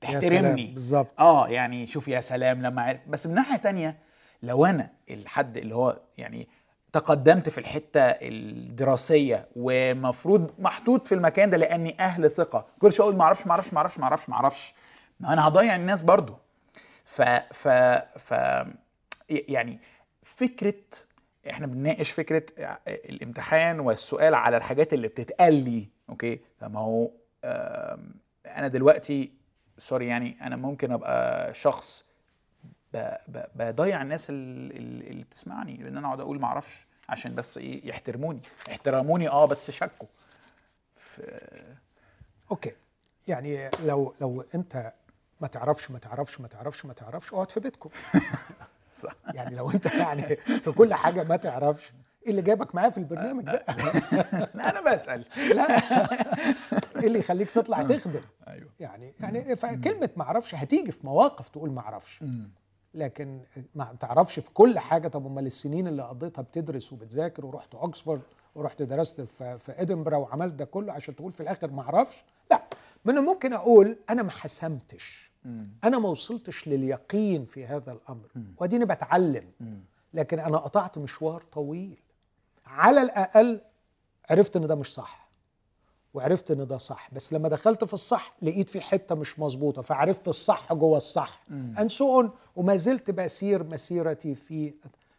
تحترمني. بالظبط. آه يعني شوف يا سلام لما عرف بس من ناحية تانية لو أنا الحد اللي هو يعني تقدمت في الحتة الدراسية ومفروض محطوط في المكان ده لأني أهل ثقة كل شوية أقول ما أعرفش ما أعرفش ما أعرفش ما أعرفش ما أعرفش. ما أنا هضيع الناس برضو. ف ف ف يعني فكرة إحنا بنناقش فكرة الامتحان والسؤال على الحاجات اللي بتتقال لي okay؟ فما هو أنا دلوقتي sorry يعني أنا ممكن أبقى شخص بضيع الناس ال- ال- اللي بتسمعني لأن أنا أقعد أقول ما أعرفش عشان بس إيه يحترموني احترموني آه بس شكوا. okay. يعني لو لو أنت ما تعرفش ما تعرفش ما تعرفش ما تعرفش اقعد في بيتكم. صح. يعني لو انت يعني في كل حاجة ما تعرفش إيه اللي جايبك معايا في البرنامج ده؟ لا أنا بسأل. لا إيه اللي يخليك تطلع تخدم؟ أيوه. يعني يعني فكلمه ما أعرفش هتيجي في مواقف تقول ما أعرفش. لكن ما تعرفش في كل حاجة طب أمال السنين اللي قضيتها بتدرس وبتذاكر ورحت أوكسفورد ورحت درست في في إدنبرا وعملت ده كله عشان تقول في الآخر ما أعرفش؟ لا. من الممكن أقول أنا ما حسمتش. أنا ما وصلتش لليقين في هذا الأمر. وأديني بتعلم. لكن أنا قطعت مشوار طويل. على الأقل عرفت إن ده مش صح. وعرفت إن ده صح. بس لما دخلت في الصح لقيت في حتة مش مظبوطة. فعرفت الصح جوه الصح. انسون وما زلت بسير مسيرتي في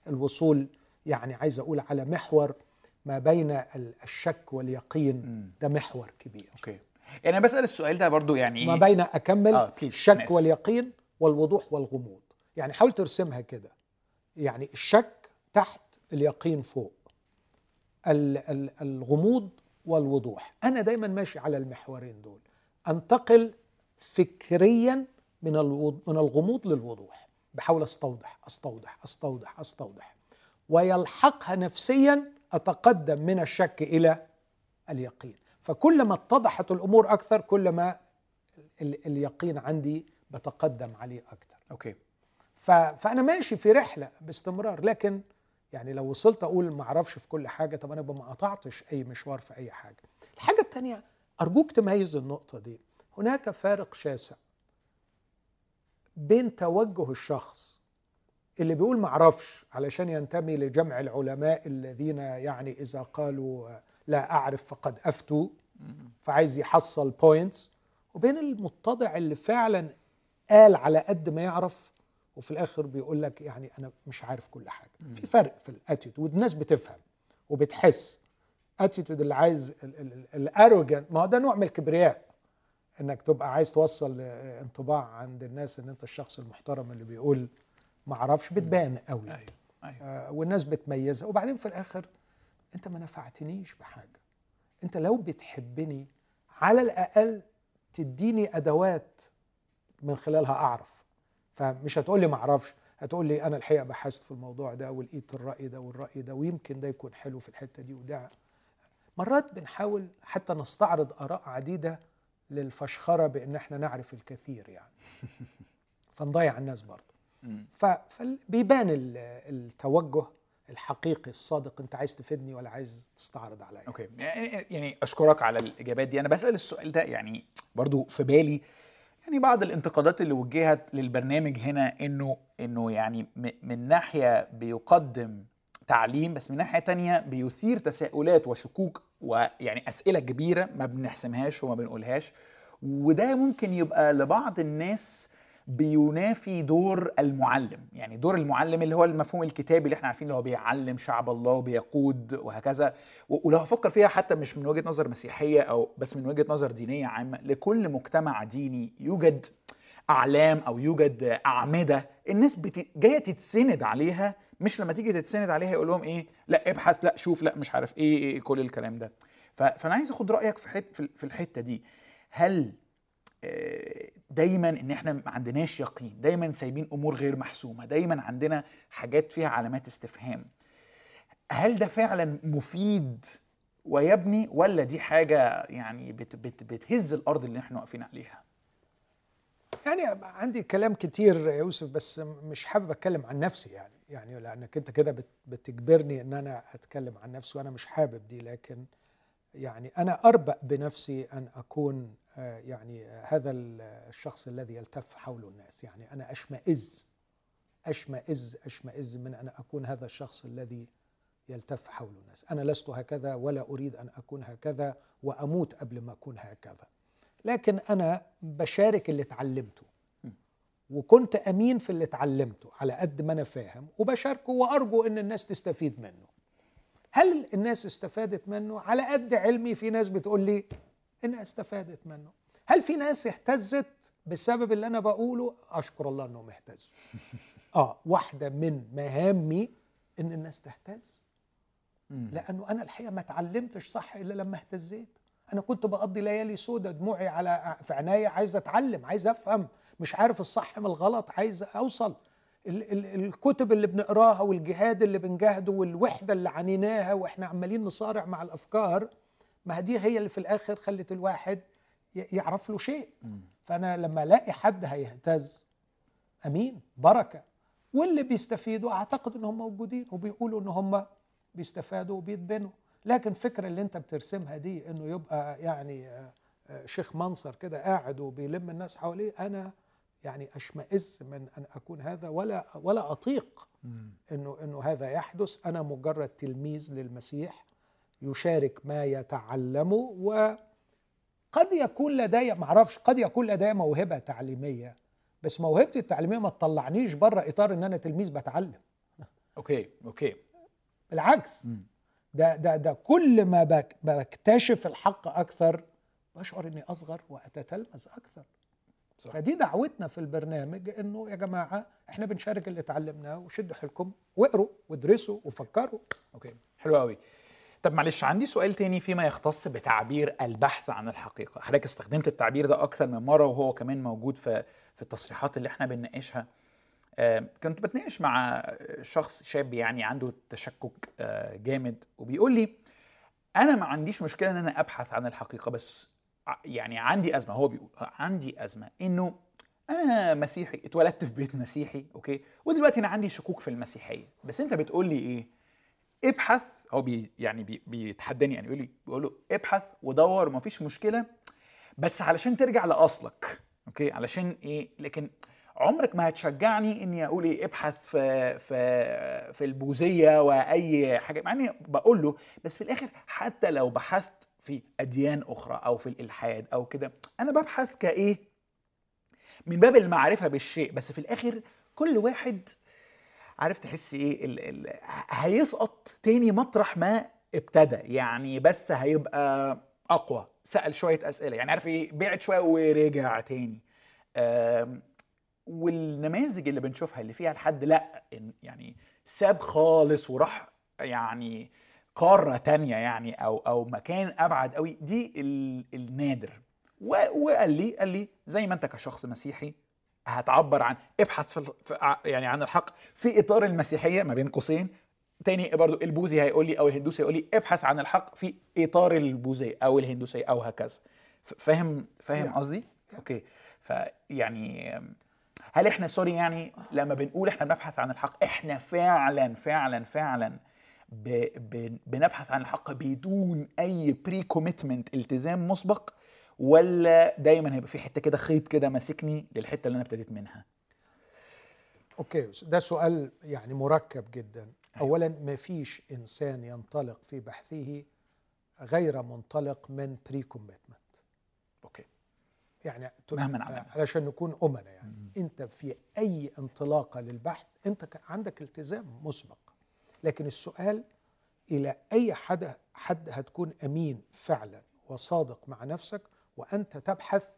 الوصول. يعني عايز أقول على محور ما بين ال- الشك واليقين. ده محور كبير. أوكي. يعني أنا بسأل السؤال ده برضو يعني ما إيه؟ بين أكمل آه، الشك. واليقين والوضوح والغموض. يعني حاول ترسمها كده. يعني الشك تحت اليقين فوق. ال- ال- الغموض والوضوح. أنا دايما ماشي على المحورين دول. أنتقل فكريا من. من الغموض للوضوح. بحاول أستوضح أستوضح أستوضح أستوضح. ويلحقها نفسيا أتقدم من الشك إلى اليقين. فكل ما اتضحت الأمور أكثر كل ما ال- اليقين عندي بتقدم عليه أكثر. أوكي. فأنا ماشي في رحلة باستمرار لكن يعني لو وصلت أقول ما أعرفش في كل حاجة طب أنا ما قطعتش أي مشوار في أي حاجة. الحاجة الثانية أرجوك تميز النقطة دي. هناك فارق شاسع بين توجه الشخص اللي بيقول ما أعرفش علشان ينتمي لجمع العلماء الذين يعني إذا قالوا لا أعرف فقد افتوا فعايز يحصل points وبين المتضع اللي فعلا قال على قد ما يعرف وفي الآخر بيقول لك يعني أنا مش عارف كل حاجة. في فرق في ال attitude الناس بتفهم وبتحس. attitude اللي عايز ال arrogant ما هو ده نوع من الكبرياء. إنك تبقى عايز توصل انطباع عند الناس إن أنت الشخص المحترم اللي بيقول ما أعرفش بتبان قوي. أيوه أيوه. آه والناس بتميزها. وبعدين في الآخر انت ما نفعتنيش بحاجة. انت لو بتحبني على الأقل تديني أدوات من خلالها أعرف. فمش هتقول لي ما أعرفش هتقول لي أنا الحقيقة بحثت في الموضوع ده ولقيت الرأي ده والرأي ده ويمكن ده يكون حلو في الحتة دي وده. مرات بنحاول حتى نستعرض آراء عديدة للفشخرة بإن إحنا نعرف الكثير يعني. فنضيع الناس برضه. فبيبان ال- التوجه الحقيقي الصادق انت عايز تفيدني ولا عايز تستعرض عليا؟ أوكي. يعني يعني أشكرك على الإجابات دي. أنا بسأل السؤال ده يعني برضو في بالي. يعني بعض الانتقادات اللي وجهت للبرنامج هنا إنه إنه يعني من ناحية بيقدم تعليم بس من ناحية تانية بيثير تساؤلات وشكوك ويعني أسئلة كبيرة ما بنحسمهاش وما بنقولهاش. وده ممكن يبقى لبعض الناس بينافي دور المعلم. يعني دور المعلم اللي هو المفهوم الكتابي اللي إحنا عارفين اللي هو بيعلم شعب الله وبيقود وهكذا. ولو هفكر فيها حتى مش من وجهة نظر مسيحية أو بس من وجهة نظر دينية عامة لكل مجتمع ديني يوجد أعلام أو يوجد أعمدة الناس بت... جاية تتسند عليها مش لما تيجي تتسند عليها يقول لهم إيه لا ابحث لا شوف لا مش عارف إيه, إيه كل الكلام ده. ف... فأنا عايز أخد رأيك في حت... في الحتة دي. هل دايما إن إحنا ما عندناش يقين دايما سايبين أمور غير محسومة دايما عندنا حاجات فيها علامات استفهام. هل ده فعلا مفيد ويبني ولا دي حاجة يعني بت بت بتهز الأرض اللي إحنا واقفين عليها؟ يعني عندي كلام كتير يا يوسف بس مش حابب أتكلم عن نفسي يعني يعني لأنك أنت كده بت- بتجبرني إن أنا أتكلم عن نفسي وأنا مش حابب دي لكن يعني أنا اربأ بنفسي أن أكون يعني آه، هذا ال- الشخص الذي يلتف حول الناس. يعني أنا أشمئز أشمئز أشمئز من أن أكون هذا الشخص الذي يلتف حول الناس. أنا لست هكذا ولا أريد أن أكون هكذا وأموت قبل ما أكون هكذا. لكن أنا بشارك اللي اتعلمته. وكنت أمين في اللي اتعلمته على قد ما أنا فاهم وبشاركه وأرجو إن الناس تستفيد منه. هل الناس استفادت منه؟ على قد علمي في ناس بتقول لي انها استفادت منه. هل في ناس اهتزت بسبب اللي أنا بقوله؟ أشكر الله إنهم اهتزوا. آه واحدة من مهامي إن الناس تهتز لأنه أنا الحقيقة ما اتعلمتش صح إلا لما اهتزيت. أنا كنت بقضي ليالي سودة دموعي على في عينيا عايز أتعلم عايز أفهم. مش عارف الصح من الغلط عايز أوصل. ال ال الكتب اللي بنقراها والجهاد اللي بنجاهده والوحدة اللي عانيناها وإحنا عمالين نصارع مع الأفكار ما دي هي اللي في الآخر خلت الواحد يعرف له شيء. فأنا لما ألاقي حد هيهتز أمين بركة واللي بيستفيدوا أعتقد انهم موجودين وبيقولوا إن هم بيستفادوا وبيتبنوا. لكن الفكرة اللي أنت بترسمها دي إنه يبقى يعني آه، آه، شيخ منصر كده قاعد وبيلم الناس حواليه أنا يعني أشمئز من أن أكون هذا ولا ولا أطيق إنه إنه هذا يحدث. أنا مجرد تلميذ للمسيح. يشارك ما يتعلمه وقد يكون لدي معرفش قد يكون لدي موهبة تعليمية بس موهبتي التعليمية ما تطلعنيش بره إطار إن أنا تلميذ بتعلم. okay okay. بالعكس. ده ده ده كل ما بك بكتشف الحق أكثر بشعر إني أصغر وأتتلمذ أكثر. صح. فدي دعوتنا في البرنامج إنه يا جماعة إحنا بنشارك اللي اتعلمناه وشدوا حيلكم واقروا وادرسوا وفكروا. okay حلو قوي طب معلش عندي سؤال تاني فيما يختص بتعبير البحث عن الحقيقة. حضرتك استخدمت التعبير ده أكثر من مرة وهو كمان موجود في في التصريحات اللي إحنا بنناقشها. كنت بتناقش مع شخص شاب يعني عنده تشكك آه، جامد وبيقول لي أنا ما عنديش مشكلة إن أنا أبحث عن الحقيقة بس يعني عندي أزمة. هو بيقول عندي أزمة إنه أنا مسيحي اتولدت في بيت مسيحي okay؟ ودلوقتي أنا عندي شكوك في المسيحية. بس أنت بتقول لي إيه؟ ابحث هو بي يعني بي بيتحداني يعني يقول لي بيقول له ابحث ودور ومفيش مشكلة بس علشان ترجع لأصلك أوكي؟ علشان إيه؟ لكن عمرك ما هتشجعني إني أقول إيه ابحث في في في البوذية وأي حاجة مع إني بقول له بس في الآخر حتى لو بحثت في أديان أخرى أو في الإلحاد أو كده أنا ببحث كإيه؟ من باب المعرفة بالشيء بس في الآخر كل واحد عارف تحس إيه؟ ال ال هيسقط تاني مطرح ما ابتدى. يعني بس هيبقى أقوى. سأل شوية أسئلة. يعني عارف إيه؟ بعد شوية ورجع تاني. والنماذج اللي بنشوفها اللي فيها الحد لأ يعني ساب خالص وراح يعني قارة تانية يعني أو أو مكان أبعد قوي دي ال- النادر. وقال لي قال لي زي ما أنت كشخص مسيحي هتعبر عن ابحث في يعني عن الحق في إطار المسيحية ما بين قوسين. تاني برضو البوذي هيقول لي أو الهندوسي هيقول لي ابحث عن الحق في إطار البوذيه أو الهندوسيه أو هكذا. فاهم فاهم. قصدي؟ okay. فيعني هل إحنا sorry يعني لما بنقول إحنا بنبحث عن الحق إحنا فعلا فعلا فعلا ب ب بنبحث عن الحق بدون أي pre-commitment التزام مسبق؟ ولا دايما هيبقى في حتة كده خيط كده ماسكني للحتة اللي أنا ابتديت منها؟ okay ده سؤال يعني مركب جدا. اولا ما فيش إنسان ينطلق في بحثه غير منطلق من pre-commitment okay. يعني مهما. علشان نكون أمنا يعني. أنت في أي انطلاقة للبحث أنت عندك التزام مسبق. لكن السؤال إلى أي حد حد هتكون أمين فعلا وصادق مع نفسك وأنت تبحث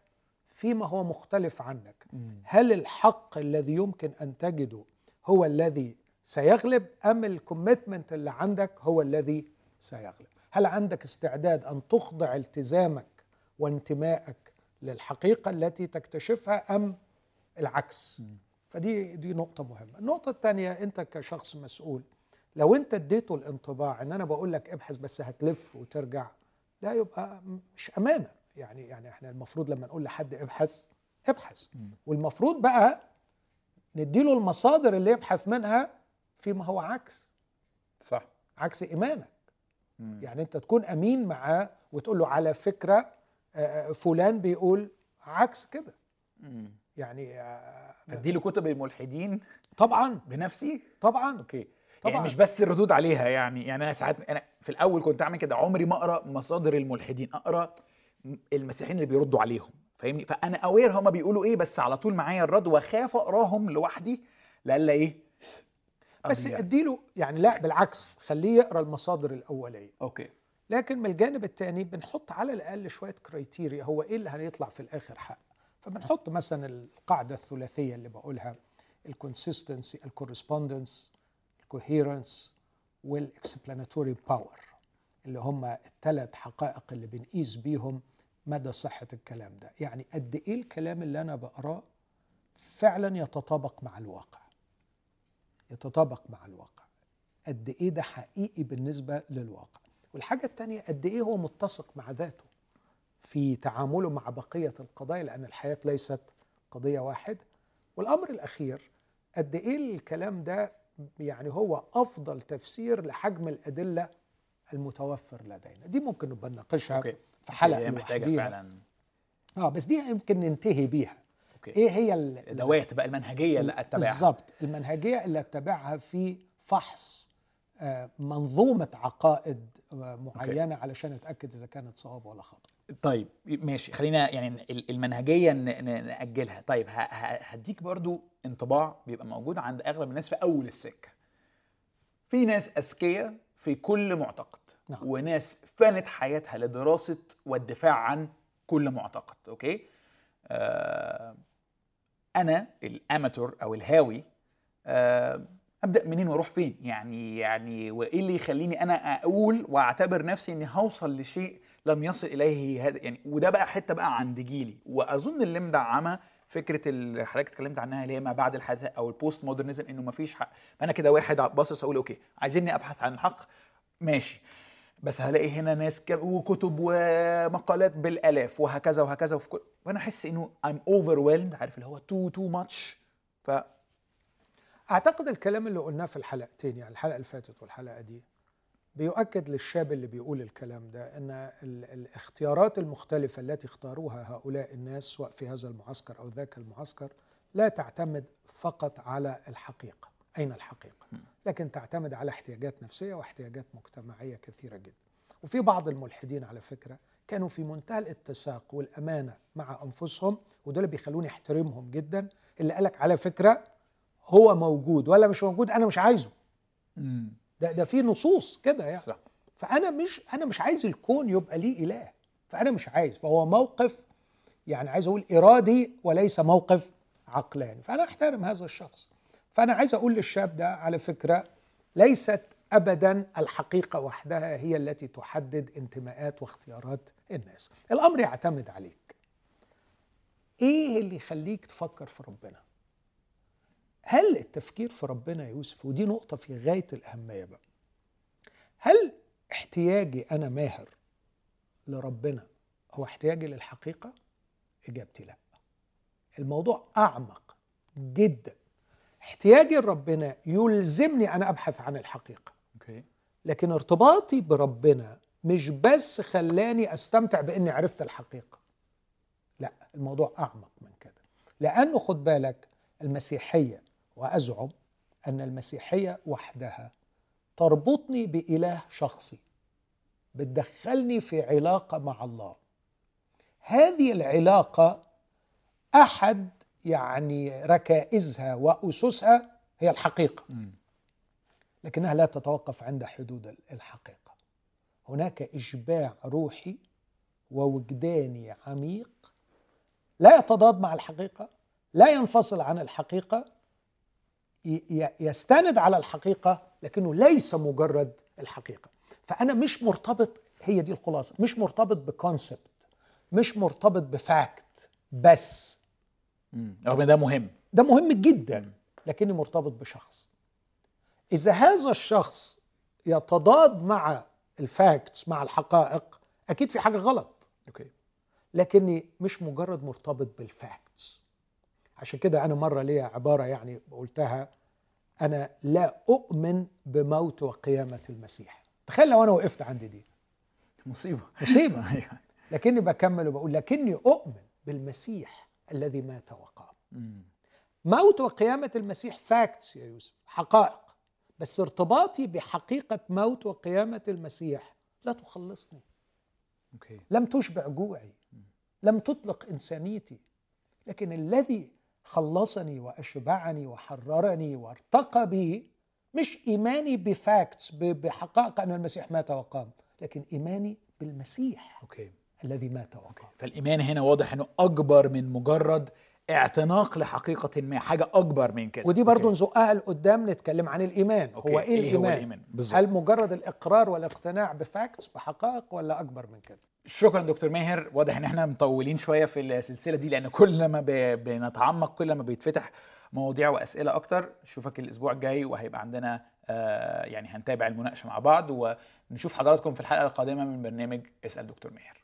فيما هو مختلف عنك. هل الحق الذي يمكن أن تجده هو الذي سيغلب أم الكوميتمنت اللي عندك هو الذي سيغلب؟ هل عندك استعداد أن تخضع التزامك وانتمائك للحقيقة التي تكتشفها أم العكس؟ فدي دي نقطة مهمة. النقطة الثانية أنت كشخص مسؤول لو أنت اديته الانطباع إن أنا بقول لك ابحث بس هتلف وترجع ده يبقى مش أمانة. يعني يعني إحنا المفروض لما نقول لحد ابحث ابحث. والمفروض بقى نديله المصادر اللي يبحث منها فيما هو عكس. صح. عكس إيمانك. يعني أنت تكون أمين معاه وتقول له على فكرة آه، فلان بيقول عكس كده. يعني آه، اديله كتب الملحدين؟ طبعا. بنفسي؟ طبعا. أوكي. طبعاً. يعني مش بس الردود عليها يعني يعني أنا ساعات أنا في الأول كنت أعمل كده عمري ما أقرأ مصادر الملحدين أقرأ المسيحيين اللي بيردوا عليهم فاهمني؟ فأنا aware هما بيقولوا إيه بس على طول معايا الرد وأخاف أقراهم لوحدي لألا إيه؟ بس أضيع. اديله يعني لا بالعكس خليه يقرأ المصادر الأولية. okay. لكن من الجانب الثاني بنحط على الأقل شوية criteria هو إيه اللي هيطلع في الآخر حق؟ فبنحط مثلا القاعدة الثلاثية اللي بقولها الكونسيستنسي الكورسبوندنس الكوهيرنس والاكسبلاناتوري باور اللي هم الثلاث حقائق اللي بنقيس بيهم مدى صحة الكلام ده. يعني قد إيه الكلام اللي أنا بقراه فعلا يتطابق مع الواقع؟ يتطابق مع الواقع. قد إيه ده حقيقي بالنسبة للواقع؟ والحاجة الثانية قد إيه هو متسق مع ذاته في تعامله مع بقية القضايا لأن الحياة ليست قضية واحدة. والأمر الأخير قد إيه الكلام ده يعني هو أفضل تفسير لحجم الأدلة المتوفر لدينا؟ دي ممكن نبقى نناقشها في حلقة محتاجة. فعلا. آه بس دي يمكن ننتهي بيها. أوكي. إيه هي ال- الادوات بقى المنهجية اللي أتبعها؟ بالظبط المنهجية اللي أتبعها في فحص آه، منظومة عقائد آه، معينة علشان اتاكد إذا كانت صواب ولا خطأ. طيب ماشي. خلينا يعني ال- المنهجية نأجلها. طيب هديك برضو انطباع بيبقى موجود عند أغلب الناس في أول السكة. في ناس أذكياء في كل معتقد. نعم. وناس فانية حياتها لدراسة والدفاع عن كل معتقد okay؟ آه أنا ال amateur أو الهاوي آه أبدأ منين وأروح فين؟ يعني يعني وإيه اللي يخليني أنا أقول وأعتبر نفسي إني هوصل لشيء لم يصل إليه هذا؟ يعني وده بقى حتة بقى عند جيلي. وأظن اللي مدعمة فكرة اللي حضرتك اتكلمت عنها اللي هي ما بعد الحداثه أو ال postmodernism إنه ما فيش حق. فأنا كده واحد باصص أقول okay عايزيني أبحث عن الحق ماشي. بس هلاقي هنا ناس وكتب ومقالات بالآلاف وهكذا وهكذا وفي كل وأنا أحس إنه I'm overwhelmed عارف اللي هو too too much. ف أعتقد الكلام اللي قلناه في الحلقتين يعني الحلقة اللي فاتت والحلقة دي بيؤكد للشاب اللي بيقول الكلام ده إن ال- الاختيارات المختلفة التي اختاروها هؤلاء الناس سواء في هذا المعسكر أو ذاك المعسكر لا تعتمد فقط على الحقيقة. أين الحقيقة؟ لكن تعتمد على احتياجات نفسية واحتياجات مجتمعية كثيرة جدا. وفي بعض الملحدين على فكرة كانوا في منتهى الاتساق والأمانة مع أنفسهم وده اللي بيخلوني أحترمهم جدا اللي قالك على فكرة هو موجود ولا مش موجود أنا مش عايزه. ده ده في نصوص كده يعني. صح. فأنا مش أنا مش عايز الكون يبقى ليه إله. فأنا مش عايز. فهو موقف يعني عايز أقول إرادي وليس موقف عقلاني. فأنا أحترم هذا الشخص. فأنا عايز أقول للشاب ده على فكرة ليست ابدا الحقيقة وحدها هي التي تحدد انتماءات واختيارات الناس. الأمر يعتمد عليك. إيه اللي يخليك تفكر في ربنا؟ هل التفكير في ربنا يا يوسف ودي نقطة في غاية الأهمية بقى. هل احتياجي أنا ماهر لربنا هو احتياجي للحقيقة؟ إجابتي لأ. الموضوع أعمق جدا. احتياجي لربنا يلزمني أنا أبحث عن الحقيقة. أوكي. لكن ارتباطي بربنا مش بس خلاني أستمتع بإني عرفت الحقيقة. لأ الموضوع أعمق من كده. لأنه خد بالك المسيحية وأزعم أن المسيحية وحدها تربطني بإله شخصي بتدخلني في علاقة مع الله. هذه العلاقة أحد يعني ركائزها وأسسها هي الحقيقة. لكنها لا تتوقف عند حدود الحقيقة. هناك إشباع روحي ووجداني عميق لا يتضاد مع الحقيقة لا ينفصل عن الحقيقة يستند على الحقيقة لكنه ليس مجرد الحقيقة. فأنا مش مرتبط هي دي الخلاصة مش مرتبط ب concept مش مرتبط ب fact بس. رغم ده مهم. ده مهم جدا لكني مرتبط بشخص. إذا هذا الشخص يتضاد مع ال facts مع الحقائق أكيد في حاجة غلط. okay. لكني مش مجرد مرتبط بال facts عشان كده أنا مرة ليا عبارة يعني قلتها أنا لا أؤمن بموت وقيامة المسيح. تخيل لو أنا وقفت عند دي. مصيبة. مصيبة. أيوه. لكني بكمل وبقول لكني أؤمن بالمسيح الذي مات وقام. موت وقيامة المسيح facts يا يوسف حقائق. بس ارتباطي بحقيقة موت وقيامة المسيح لا تخلصني. okay. لم تشبع جوعي. لم تطلق إنسانيتي. لكن الذي خلصني وأشبعني وحررني وارتقى بي مش إيماني ب facts بحقائق أن المسيح مات وقام لكن إيماني بالمسيح okay. الذي مات وقام. فالإيمان هنا واضح إنه أكبر من مجرد اعتناق لحقيقة ما حاجة أكبر من كده. ودي برضو. نزقها لقدام نتكلم عن الإيمان. okay. هو إيه إيه هو الإيمان, الإيمان؟ هل مجرد الإقرار والاقتناع ب facts بحقائق ولا أكبر من كده؟ شكرا دكتور ماهر. واضح إن إحنا مطولين شوية في السلسلة دي لأن كل ما بنتعمق كل ما بيتفتح مواضيع وأسئلة أكتر اشوفك الأسبوع الجاي وهيبقى عندنا آه يعني هنتابع المناقشة مع بعض ونشوف حضراتكم في الحلقة القادمة من برنامج اسأل دكتور ماهر.